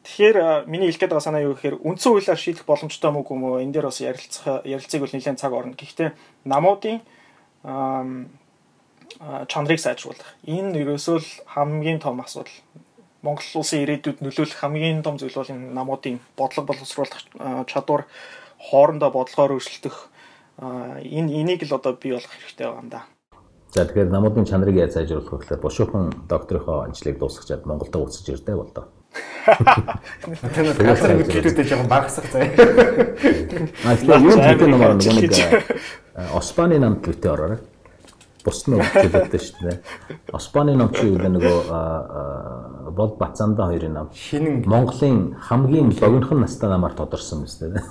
Тэгэхээр миний хэлэх гээд байгаа санаа юу гэхээр үндсэн хуулиар шийдэх боломжтой мүү юм уу? Энэ дээр бас ярилцах ярилцгийг бол нэлээд цаг орно. Гэхдээ намуудын чанарыг сайжруулах. Энэ ерөөсөө л хамгийн том асуудал. Монгол улсын ирээдүйд нөлөөлөх хамгийн том зүйл бол энэ намуудын бодлого боловсруулах чадвар хоорондоо бодлогоор өрсөлдөх энэ энийг л одоо бий болгох хэрэгтэй байгаа юм да. За тэгэхээр намуудын чанарыг яаж сайжруулах вэ гэхээр бушуухан докторийнхоо ажлыг дуусгачаад Монголд уцаж ирдэг бол доо. Тэгээд газар хөдөлгөөтэй жоохон багасах заяа. А тэгэхээр юу гэдэг юм аа нэг Оспаны намд бүтээ ороорой бус нь өгчөлтэй шүү дээ. Оспаны чи юу нөгөө бол Бацаанда хоёрын. Шинэн Монголын хамгийн богинохон настай намаар тодорсон юм шүү дээ.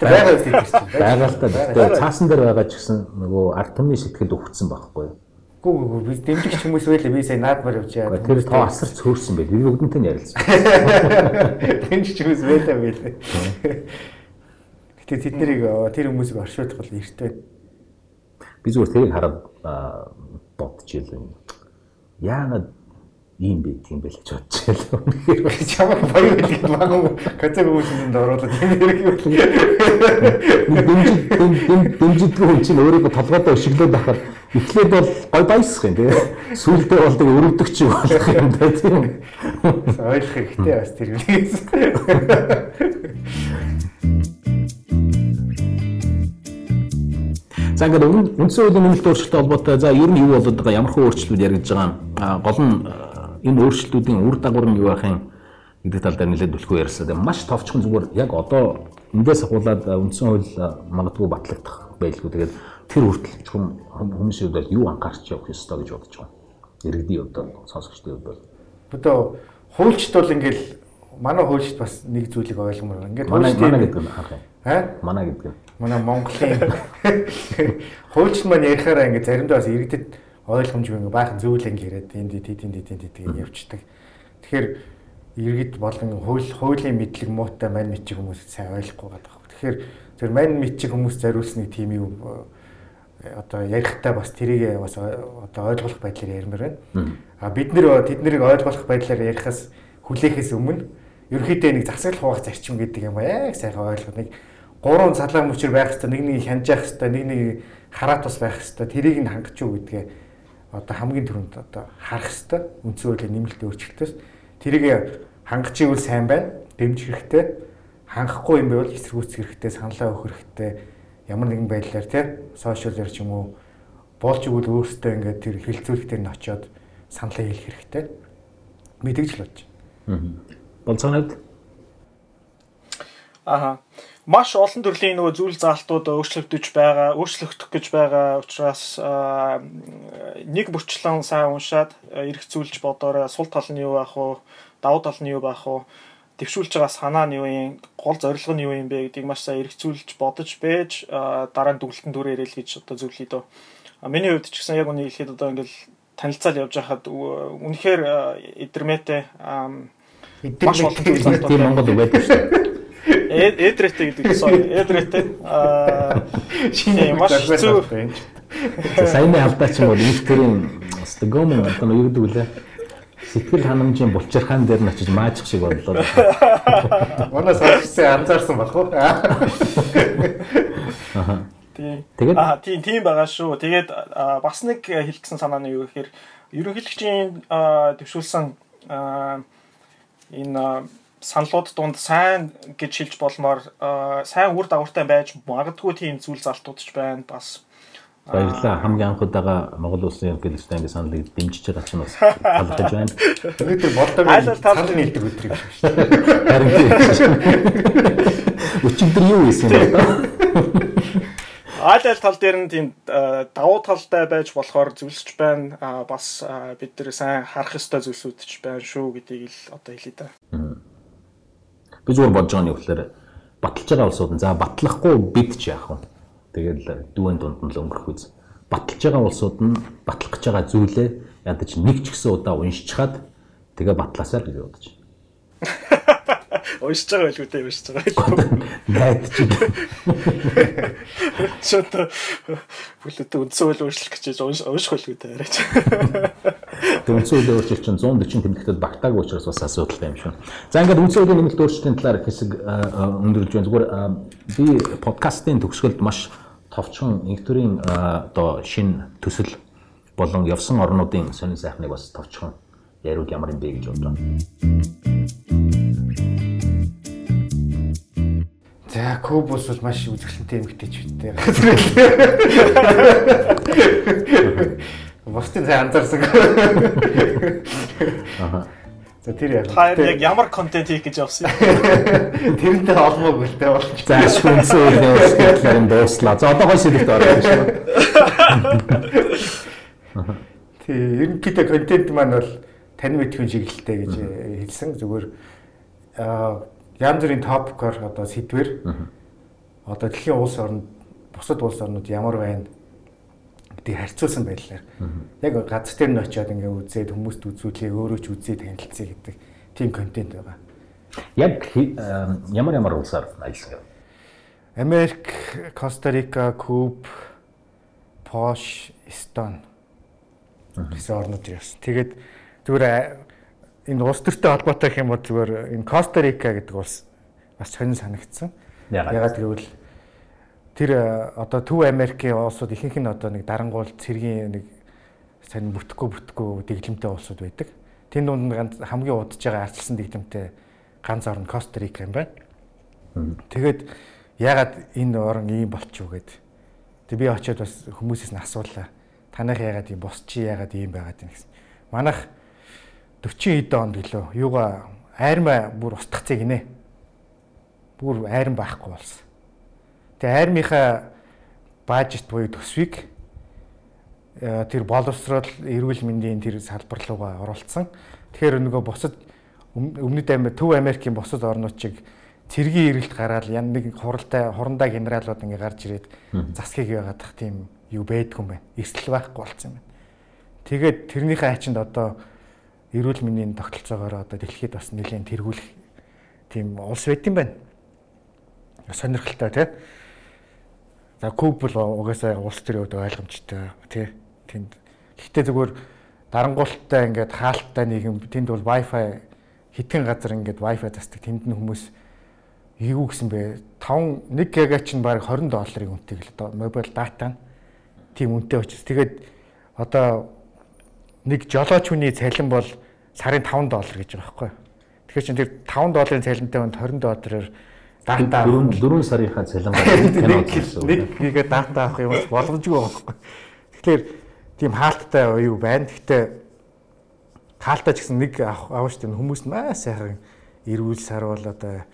байгаа үстэй чинь. Байгаа л та. Тэгээ цаасан дээр байгаа ч гэсэн нөгөө ард түмний сэтгэл өвгцсөн байхгүй юу? Гүү гүү би дэмжигч хүмүүс байлаа би сая наадмаар явж байгаа. Тэр тоо асар цөөрсөн байл. Би бүгдэнтэй ярилцсан. Дэмжигч хүмүүс байлаа байлаа. Гэтэ тэд нарыг тэр хүмүүсийг оршуулах бол эрттэй би зүгээр тэрийг хараад бодчихлоо. Яагаад ийм байт юм бэ гэж бодчихлоо. Чамайг баяр хэлэх магадгүй хүмүүсэнд оруулаад тийм хэрэг юм. Дэмжид дэмжидгүй хүн чинь өөрийгөө толгойдоо өшөглөөд байхад эхлээд бол гой баясах юм тийм. Сүүлдээ бол тэг өрөвдөгч болох юм да тийм. Ойлгох хэрэгтэй бас тэр юм. За ингээд үндсэн хуулийн нэмэлт өөрчлөлттэй холбоотой за ер нь юу болоод байгаа ямар хөө өөрчлөлтүүд яригдж байгаа гол нь энэ өөрчлөлтүүдийн үр дагавар нь юу байх юм гэдэг тал дээр нэлээд төлхөө ярьсан. Маш товчхон зүгээр яг одоо эндээс ахуулаад үндсэн хууль магадгүй батлагдах байлгүй. Тэгээд тэр хүртэл хүмүүсийн хувьд юу анхаарч явах ёстой гэж бодож байгаа. Иргэдийн хувьд сонсогчдын хувьд бол одоо хуульчд бол ингээл манай хуульчд бас нэг зүйлийг ойлгомоор байна. Ингээд манай манай гэдэг нь юм. Аа? Манай гэдэг нь манай Монголын хуульч маань ярихаараа ингээ заримдаа бас иргэдэд ойлгомжгүй ингээ баахан зөвлөн яриад энд энд энд энд энд явчихдаг. Тэгэхээр иргэд болон хууль хуулийн мэдлэг муутай мань мичиг хүмүүс сайн ойлгохгүй байгаа. Тэгэхээр тэр мань мичиг хүмүүс зариулсныг тийм юу одоо ярихтаа бас тэрийг бас одоо ойлгох байдлаар ярмаар байна. А бид нэр тэд нарыг ойлгох байдлаар ярихаас хүлээхээс өмнө ерөөхдөө нэг засаглах хуваах зарчим гэдэг юм яг сайхан ойлгох. Нэг гурван салаа мөчөр байх хэвээр нэг нэг хянжаах хэвээр нэг нэг хараат бас байх хэвээр тэрийг нь хангаж юу гэдгээ одоо хамгийн түрүүнд одоо харах хэвээр үндсэн хуулийн нэмэлт өөрчлөлтөөс. Тэрийг хангаж ивэл сайн байна. Дэмжих хэрэгтэй. Хангахгүй юм байвал эсэргүүцэх хэрэгтэй саналаа өгөх хэрэгтэй. Ямар нэгэн байдлаар тий сошиалэр ч юм уу болж игэл өөртөө ингээд тэр хилцүүлэх дээр нь очиод саналаа хэлэх хэрэгтэй. Мэдээж л болж. Аа. Болцоонод? Аха маш олон төрлийн нөгөө зүйл заалтууд өөрчлөгдөж байгаа, өөрчлөгдөх гэж байгаа учраас нэг бүрчлэн сайн уншаад эргцүүлж бодоорой. Сул тал нь юу байх вэ, давуу тал нь юу байх вэ, дэвшүүлж байгаа санаа нь юу юм, гол зорилго нь юу юм бэ гэдгийг маш сайн эргцүүлж бодож бэж дараа нь дүгнэлтэн дүрээр ил гэж одоо зөвлөе дөө. Миний хувьд ч гэсэн яг үнийг хэлэхэд одоо ингээл танилцал явж байхад үнэхээр эдэрмэтэй маш олон зүйл заалтууд Монгол байдаг шүү дээ Эдрэтэ гэдэг sorry. Эдрэтэ. Аа шинэ маш зүг. Саяны алдаач юм бол ихтэрийн стогом одоо юу гэдэг вүлээ? Сэтгэл ханамжийн булчирхаан дээр нь очиж маажих шиг бодлоо. Манай сонсогчтой анзаарсан болох уу? Тэгээд аа тийм тийм байгаа шүү. Тэгээд бас нэг хэлсэн санаа нь юу гэхээр ерөнхийлөгчийн төвшүүлсэн энэ саналууд донд сайн гэж хэлж болмоор сайн үр дагавартай байж магадгүй тийм зүйл залтууд ч байна бас Баярлалаа. Хамгийн анх удаага Монгол улсын ерөнхийлөгчтэй ингэ саналыг дэмжиж байгаа чинь бас талархаж байна. Өнөөдөр болдоо санал нийлдэг өдрийг шүү дээ. Харин тийм. Өчигдөр юу хийсэн бэ? Аль аль тал дээр нь тийм давуу талтай байж болохоор зүйлсч байна. Бас бид нэр сайн харах ёстой зүйлсүүд ч байна шүү гэдгийг л одоо хэлээ да. Би зүгээр бодож байгаа нь юу гэхээр баталж байгаа улсууд нь за батлахгүй бид ч яах вэ? Тэгэл дүүэн дунд нь л өнгөрөх үз. Баталж байгаа улсууд нь батлах гэж байгаа зүйлээ ядаж нэг ч гэсэн удаа уншичаад тэгээ батлаасаар гэж бодож. Уншиж байгаа байлгүй дээ уншиж байгаа. Найд чи. Шот бүлэт үндсэн хууль өөрчлөх гэж унших байлгүй дээ арайч. Үндсэн хууль өөрчлөлт чинь 140 тэмдэгтэд багтаагүй учраас бас асуудалтай юм шүү. За ингээд үндсэн хуулийн нэмэлт өөрчлөлтийн талаар хэсэг өндөрлж байна. Зүгээр би подкастын төгсгөлд маш товчхон инхтөрийн одоо шин төсөл болон явсан орнуудын сонин сайхныг бас товчхон яриуд ямар юм бэ гэж бодож байна. За Кубус бол маш үзэсгэлэнтэй эмэгтэйч үстэй. Бусдын цай анзаарсан. Аа. За тэр яг. Та яг ямар контент хийх гэж явсан юм? Тэрнтэй л дээ болж. За үеэс гэхлээр юм дууслаа. За одоо хойш хэлэхэд орох шүү. Тий, ерөнхийдөө контент маань бол тань мэдхүйн чиглэлтэй гэж хэлсэн. Зүгээр аа янз бүрийн топикор одоо сэдвэр одоо дэлхийн улс орнд бусад улс орнууд ямар байна гэдгийг харьцуулсан байдлаар яг газар дээр нь очиод ингээ үзээд хүмүүст үзүүлээ өөрөө ч үзээ танилцъя гэдэг тийм контент байгаа. Яг ямар ямар улсаар ажилласан юм? Америк, Коста-Рика, Куб, Польш, Эстон гэсэн орнууд явсан. Тэгээд зүгээр энэ улс төртэй холбоотой юм бол зүгээр энэ Коста-Рика гэдэг улс бас сонир санагдсан. Ягаад гэвэл тэр одоо Төв Америкийн улсууд ихэнх нь одоо нэг дарангуул цэргийн нэг сонир бүтэхгүй бүтэхгүй дэглэмтэй улсууд байдаг. Тэнд дунд ганц хамгийн удаж байгаа арчилсан дэглэмтэй ганц орн Коста-Рика юм байна. Тэгээд ягаад энэ орн ийм болчихв гээд тэг би очиод бас хүмүүсээс нь асуулаа. Танах ягаад ийм босчи ягаад ийм байгаад юм гэсэн. Манайх 40 хэд онд гэлөө юугаа айрмаа бүр устгацыг гинэ. Бүр айран байхгүй болсон. Тэгээ айрмынхаа бажет буюу төсвийг тэр боловсрол эрүүл мэндийн тэр салбар руугаа оруулсан. Тэгэхээр нөгөө бусад өмнөд Америк, Төв Америкийн бусад орнууд чиг цэргийн эргэлт гараад ян нэг хуралтай хурандаа генералууд ингээ гарч ирээд засгийг яагаадах тийм юу байдгүй юм байна. Эсэл байхгүй болсон юм байна. Тэгээд тэрнийхээ ачинд одоо эрүүл мэндийн тогтолцоогоор одоо дэлхийд бас нэлээд тэргүүлэх тийм улс байт юм байна. Сонирхолтой тий. За Куб бол угаасаа улс төрийн хувьд ойлгомжтой тий. Тэнд гэхдээ зүгээр дарангуулттай ингээд хаалттай нийгэм тэнд бол Wi-Fi хитгэн газар ингээд Wi-Fi засдаг тэнд нь хүмүүс юу гэсэн бэ 5 1 ГБ чинь баг 20 долларын үнэтэй л одоо мобайл дата нь тийм үнэтэй учраас тэгээд одоо нэг жолооч хүний цалин бол сарын 5 доллар гэж байгаа байхгүй. Тэгэхээр чинь тэр 5 долларын цалинтай хүнд 20 доллараар дата 4 4 сарынхаа цалингаар нэг нэгэ дата авах юм боломжгүй байхгүй. Тэгэхээр тийм хаалттай юу байна. Гэхдээ хаалттай ч гэсэн нэг авах штеп хүмүүс маш сайхан эрүүл сарвал одоо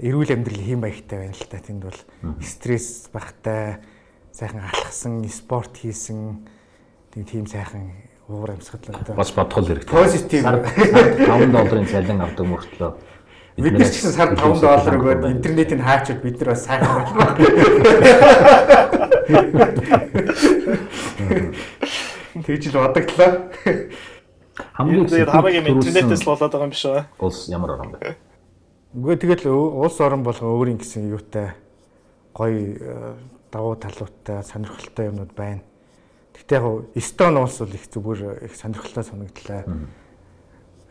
эрүүл амьдрал хийм маягтай байна л та. Тэнд бол стресс багтай сайхан алхсан, спорт хийсэн тийм сайхан уур амьсгал одоо бас бодгол хэрэгтэй. Позитив 5 долларын цалин авдаг мөртлөө бид нар ч гэсэн сар 5 доллар өгөөд интернетийг хаачаад бид нар бас сайхан болно. Тэгж л бодогдлоо. Хамгийн хамгийн интернетээс л болоод байгаа юм биш үү? Улс ямар орон бэ? Үгүй тэгэл улс орон болгон өөрийн гэсэн юутай гоё давуу талуудтай сонирхолтой юмнууд байна. Гэтэ яг Эстон улс бол их зүгээр их сонирхолтой санагдлаа.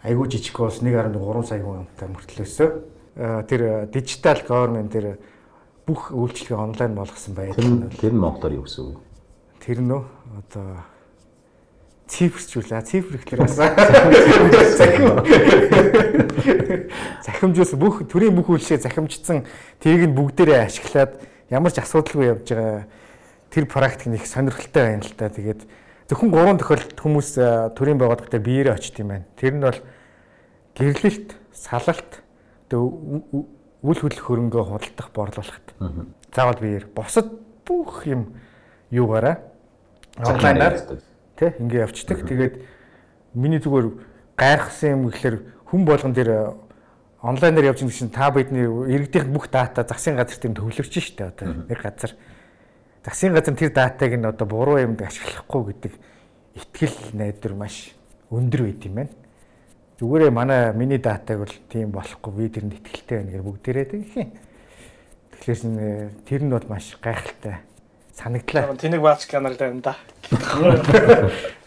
Айгуу жижиг улс 1.3 сая хүнтэй мөртлөөсөө тэр дижитал government тэр бүх үйлчлэгээ онлайн болгосон байдал. Тэр нь Монголоор юу гэсэн үг? Тэр нөө одоо цифрчүүл. Цифр гэхэлэр бас захимжуулсан бүх төрийн бүх үйлчлэгээ захимжсан тэрийг нь бүгдээрээ ашиглаад ямар ч асуудалгүй явж байгаа тэр практик нэг сонирхолтой байна л та. Тэгээд зөвхөн гурван тохиолдолд хүмүүс төрийн байгууллагатай биеэрээ очт юм байна. Тэр нь бол гэрлэлт, салалт, үл хөдлөх хөрөнгөө худалдах, борлуулахт. Заавал биеэр босод бүх юм юугаараа онлайнаар тий ингээ явцдаг. Тэгээд миний зүгээр гайхсан юм гэхэлэр хүн болгон дээр онлайнаар явж байгаа чинь та бидний иргэдийн бүх дата засгийн газар тийм төвлөрч штэ одоо нэг газар засгийн газар тэр датаг нь одоо буруу юмд ашиглахгүй гэдэг итгэл найдвар маш өндөр байт юм байна. Зүгээрээ манай миний датаг бол тийм болохгүй би тэрэнд итгэлтэй байна гэж бүгдээрээ тэгэх юм. Тэгэхээр тэр нь бол маш гайхалтай санагдлаа. Тэнийг баач канал байна да.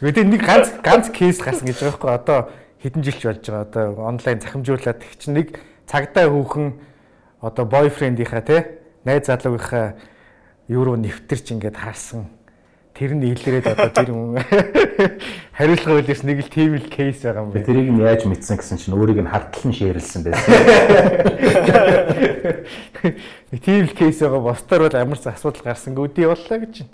Гэхдээ нэг ганц ганц кейс гарсан гэж байгаа байхгүй одоо хэдэн жилч болж байгаа одоо онлайн захимжуулаад тэг чинь нэг цагдаа хүүхэн одоо бойфрендийнхаа те найз залуугийнхаа евро нэвтэрч ингээд харсан. Тэр нь илрээд одоо тэр хүн хариулга үлээс нэг л тийм л кейс байгаа юм байна. Тэрийг нь яаж мэдсэн гэсэн чинь өөрийг нь хардтал нь шеэрлсэн байсан. Тийм л кейс байгаа. Босдоор бол ямар ч асуудал гарсангүй үдий боллоо гэж байна.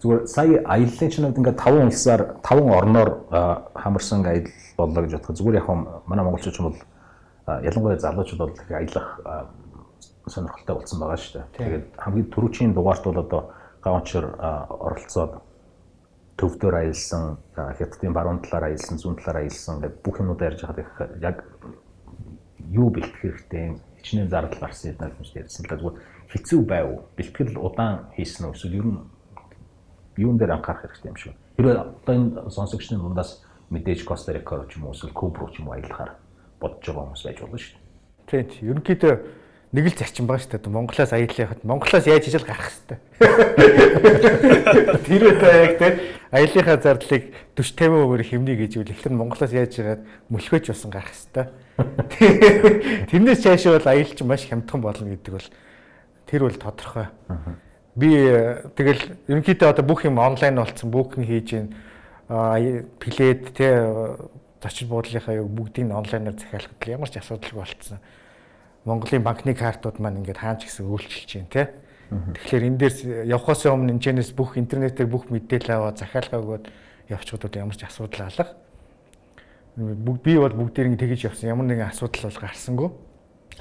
Зүгээр сая аяллаа чинь ингээд 5 улсаар 5 орноор хамарсан аялал боллоо гэж бодоход зүгээр яг манай монголчууд ч юм бол ялангуяа залуучууд бол аялах сонирхолтой болсон байгаа шүү дээ. Тэгээд хамгийн түрүүчийн дугаарт бол одоо гавчар оролцоод төвдөр аялсан, хятадын баруун талаар аялсан, зүүн талаар аялсан гэдэг бүх юмнууд ярьж байхад яг юу бэлтгэх хэрэгтэй, хичнээн зардал гарсан юм гэж ярьсан л зүгээр хэцүү байв. Бэлтгэл удаан хийсэн үү эсвэл ер нь юун дээр анхаарах хэрэгтэй юм шиг. Хэрвээ одоо энэ сонсогчны дундаас мэдээж Коста Рика ч юм уу эсвэл Куб руу ч юм уу аялахаар бодож байгаа хүмүүс байж болно шүү дээ. Тийм. Ерөнхийдөө нэг л зарчим байгаа шүү дээ. Монголоос аялал явахад Монголоос яаж хийж гарах хэвээр. Тэр үедээ яг тийм аяллахаа зардлыг 40 50%-аар хэмнэе гэж үл эхлэн Монголоос яаж ирээд мөлхөөж басан гарах хэвээр. Тэрнээс цаашаа бол аялалч маш хямдхан болно гэдэг бол тэр бол тодорхой. Би тэгэл ерөнхийдөө одоо бүх юм онлайн болсон, бүхэн хийж гин плед те зочид буудлынхаа бүгдийг онлайнаар захиалахад ямар ч асуудалгүй болцсон. Монголын банкны картууд маань ингээд хаач гэсэн үйлчилж байна те. Тэгэхээр энэ дээр явхаас өмнө энэчнээс бүх интернетээр бүх мэдээлэл аваад захиалгаа өгөөд явчиход бол ямар ч асуудал алга. Бүгд би бол бүгдийг тэгэж явсан. Ямар нэгэн асуудал бол гарсангүй.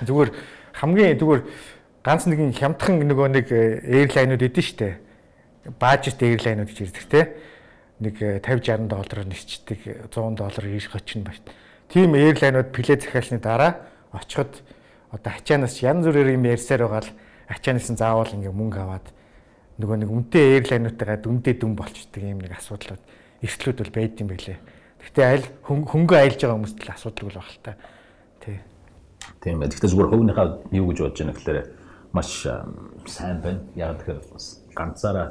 Зүгээр хамгийн зүгээр ганц нэгэн хямдхан нөгөө нэг эйрлайнууд э, эдэн штэ. Баажт эйрлайнууд гэж ирдэг те нэг 50 60 доллараар нисчдэг 100 доллар ийш хочин байна. Тийм эйрлайнууд плед захиалсны дараа очиход одоо ачаанаас янз бүрээр юм ярьсаар байгаа л ачаанаас нь заавал ингээ мөнгө аваад нөгөө нэг үнэтэй эйрлайнуудтайгаа дүндээ дүн болчдөг юм нэг асуудлууд эрсдлүүд бол байд юм байлээ. Гэхдээ аль хөнгөө айлж байгаа хүмүүст л асуудал бол баг л та. Тий. Тийм ээ. Гэхдээ зүгээр хувийнхаа юу гэж бодож байна гэхээр маш сайн байна. Яг тэгэхээр ганцаараа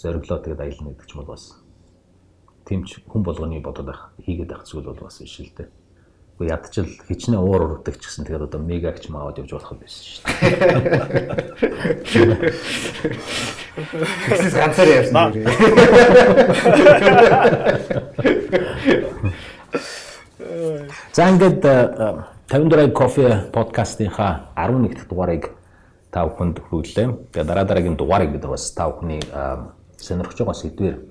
зориглоо тэгээд аялна гэдэг ч бол бас тэмч хүн болгоны бодоод байх хийгээд байх зүйл бол бас биш л дээ. Уу ядчил хичнээн уур урагдаг ч гэсэн тэгээд одоо мегагч маавад явж болох юм биш шүү дээ. Тэсээс ганцаар ярьсан юм. За ингээд 50 дурай кофе подкастынхаа 11 дахь дугаарыг та бүхэнд хүргэлээ. Тэгээ дараа дараагийн дугаарыг бид бас та бүхний сонирхож байгаа сэдвэр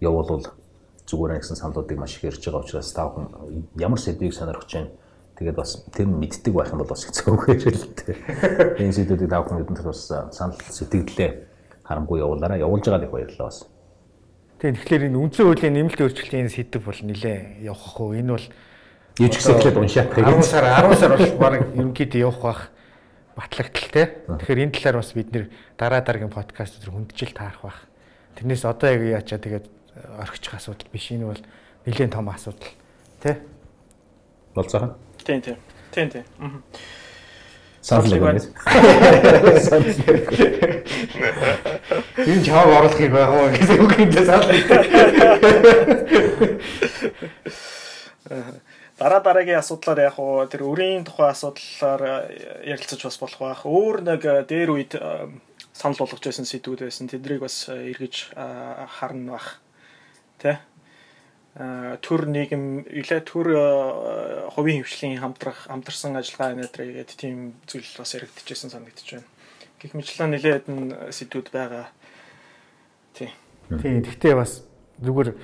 явуулвал зүгээр гэсэн саналуудыг маш их ярьж байгаа учраас та бүхэн ямар сэдвийг сонирхож байна тэгээд бас тэр нь мэддэг байх юм бол бас хэцүү дээ. Энэ сэдвүүдийг та бүхэн бидэнд бас санал сэтгэлдээ харамгүй явуулаарай. Явуулж байгаа их баярлалаа бас. Тийм тэгэхээр энэ үндсэн хуулийн нэмэлт өөрчлөлтийн сэдв бол нилээ явах уу? Энэ бол Юу ч гэсэн эхлээд уншаад 10 сар 10 сар бол баг ерөнхийдөө явах бах батлагдaltaй те. Тэгэхээр энэ талаар бас бид нэр дараа дараагийн подкаст дээр хүндчил таарах бах. Тэрнээс одоо яг яачаа тэгээд орхичих асуудал биш. Энэ бол нэлээд том асуудал. Тэ? Болцоо. Тийм тийм. Тийм тийм. Аа. Санал байна. Энэ чааг оруулахыг байгаа уу гэсэн үг юм санал. Дараа дараагийн асуудлаар яг уу тэр өрийн тухай асуудлаар ярилцаж бас болох байх. Өөр нэг дээр үед санал болгож байсан сэдвүүд байсан. Тэднийг бас эргэж харна бах тий төр нийгэм илээ төр хувийн хөвшлийн хамтрах хамтарсан ажиллагаа нэтрэ гэдэг тийм зүйл бас яригдчихсэн санагдчих байна. Гэх мэтлэн нэлээд нь сэдвүүд байгаа. Тий. Тий. Гэхдээ бас зүгээр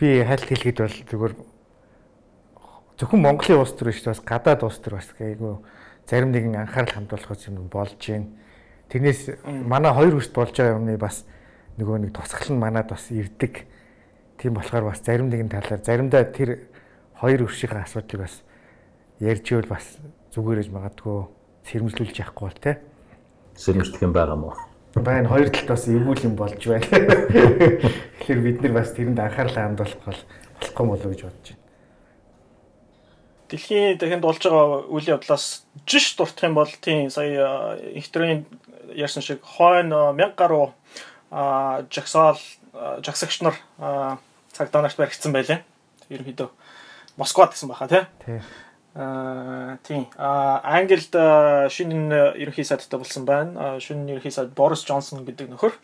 би хайлт хэлэхэд бол зүгээр зөвхөн Монголын улс төр биш бас гадаад улс төр бас айгүй зарим нэгэн анхаарал хандуулах юм болж байна. Тэрнээс манай хоёр хүчт болж байгаа юмны бас нөгөө нэг тусгал нь манад бас ирдэг Тийм болохоор бас зарим нэгэн талаар заримдаа тэр хоёр өршийнхээ асуудлыг бас ярьж ивэл бас зүгээрэж магадгүй сэрэмжлүүлж яахгүй бол те. Сэрэмжлэх юм байгаа мó. Байна хоёр талд бас эвгүй юм болж байна. Тэгэхээр бид нар бас тэрэнд анхаарал хандуулах бол болохгүй болов гэж бодож байна. Дэлхийн дахинд болж байгаа үйл явдлаас жиш дуртах юм бол тийм сая ихтрийн ярьсан шиг хойно 1000 гаруй жагсаал жагсагч нар цагдаа нарт баригдсан байлаа. Ерөнхийдөө Москвад гэсэн баха тий. Аа тийм. Аа Англид шинэ ерөнхий сайдтай болсон байна. Шинэ ерөнхий сайд Борис Джонсон гэдэг нөхөр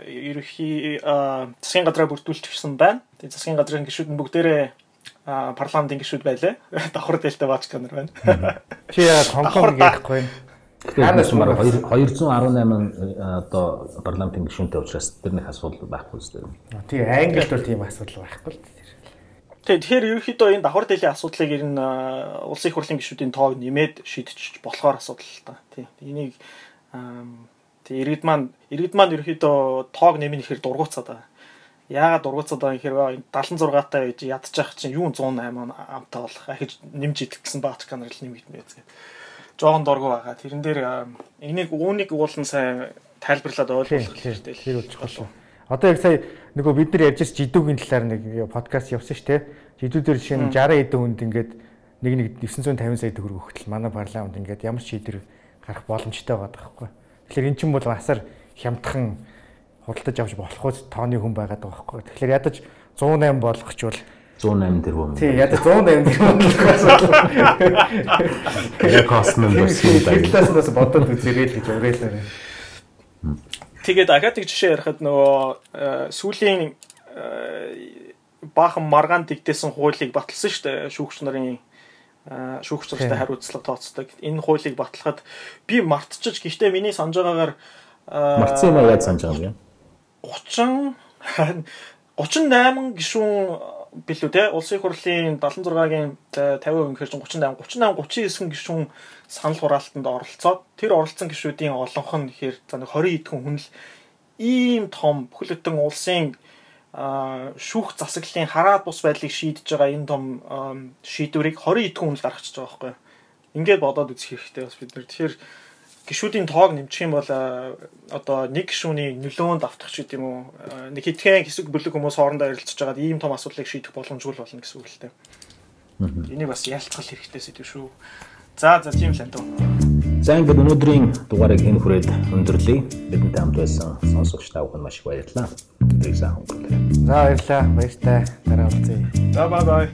ерөнхий засгийн газраа бүрдүүлчихсэн байна. Тэгээ засгийн газрын гишүүд нь бүгдээрээ парламентын гишүүд байлаа. Давхар дээлтэй баач канар байна. Чи яа Хонконг ярихгүй. Ханаас мар 218 одоо парламентын гишүүнтэй учраас тэрнийх асуудал байхгүй зү. Тийм Англид бол тийм асуудал байхгүй л. Тэгээ тэгэхээр ерөнхийдөө энэ давхар дээлийн асуудлыг ер нь улсын их хурлын гишүүдийн тоог нэмээд шийдчих болохоор асуудал л та. Тийм. Энийг тэг иргэд маань иргэд маань ерөнхийдөө тоог нэмэх ихээр дургуцаад байгаа. Яагаад дургуцаад байгаа гэхээр 76 таа байж ядчих чинь юу 108 амтаа болох. Ахиж нэмж идэх гэсэн баач канал нэмэгдэнэ гэдэг. Жохон дургу байгаа. Тэрэн дээр энийг үүнийг уулан сайн тайлбарлаад ойлгох хэрэгтэй. Тэр үчих болно. Одоо яг сая нөгөө бид нар ярьж жидүүгийн талаар нэг подкаст явсан шүү дээ. Жидүүдээр жишээ нь 60 эдэн хүнд ингээд нэг нэг 950 сая төгрөг өгтөл манай парламент ингээд ямар ч шийдвэр гарах боломжтой байгаа байхгүй. Тэгэхээр эн чинь бол асар хямдхан худалдаж авч болохгүй тооны хүн байгаад байгаа байхгүй. Тэгэхээр ядаж 108 болгочвол 108 тэрбум. Тийм ядаж 108 тэрбум болохоос. Яг космо бас юм даа. Тэглээс бас бодоод үзэрэй л гэж уриалаа. Тэгээд дахиад нэг жишээ ярихад нөгөө сүүлийн баахан маргаан дэгдээсэн хуулийг баталсан шүү дээ. Шүүгч нарын шүүгч нартай хариуцлага тооцдог. Энэ хуулийг батлахад би мартчих гэхдээ миний санаж байгаагаар мартсан юм яаж санаж байгаа юм бэ? 30 38 гишүүн билүү те улсын хурлын 76-гийн 50% гэхэр чинь 38 38 39 гишүүн санал хураалтанд оролцоод тэр оролцсон гишүүдийн олонх нь гэхээр за нэг 20 эдхэн хүн л ийм том бүхэл бүтэн улсын шүүх засаглалын хараад бус байдлыг шийдэж байгаа энэ том шийдвэрийг 20 эдхэн хүн л гаргачихж байгаа байхгүй. Ингээд бодоод үзэх хэрэгтэй бас бид нар. Тэгэхээр гişүүдийн тоог нэмчих юм бол одоо нэг гişүүний нөлөөнд автах ч гэдэм үү нэг хэдхэн хэсэг бүлэг хүмүүс хоорондоо ярилцж байгаад ийм том асуудлыг шийдэх боломжгүй болно гэсэн үг л дээ. Энийг бас ялцгал хэрэгтэй сэдв шүү. За за тийм л энэ. За ингээд өнөөдрийн дугаарыг энэ хүрээд өндөрлөе. Бидэнтэй хамт байсан сонсогч та бүхэнд маш их баярлалаа. Тэрийг сайн өнгөрүүлээ. За баярлалаа. Баяртай. Дараа уулзъя. За бай бай.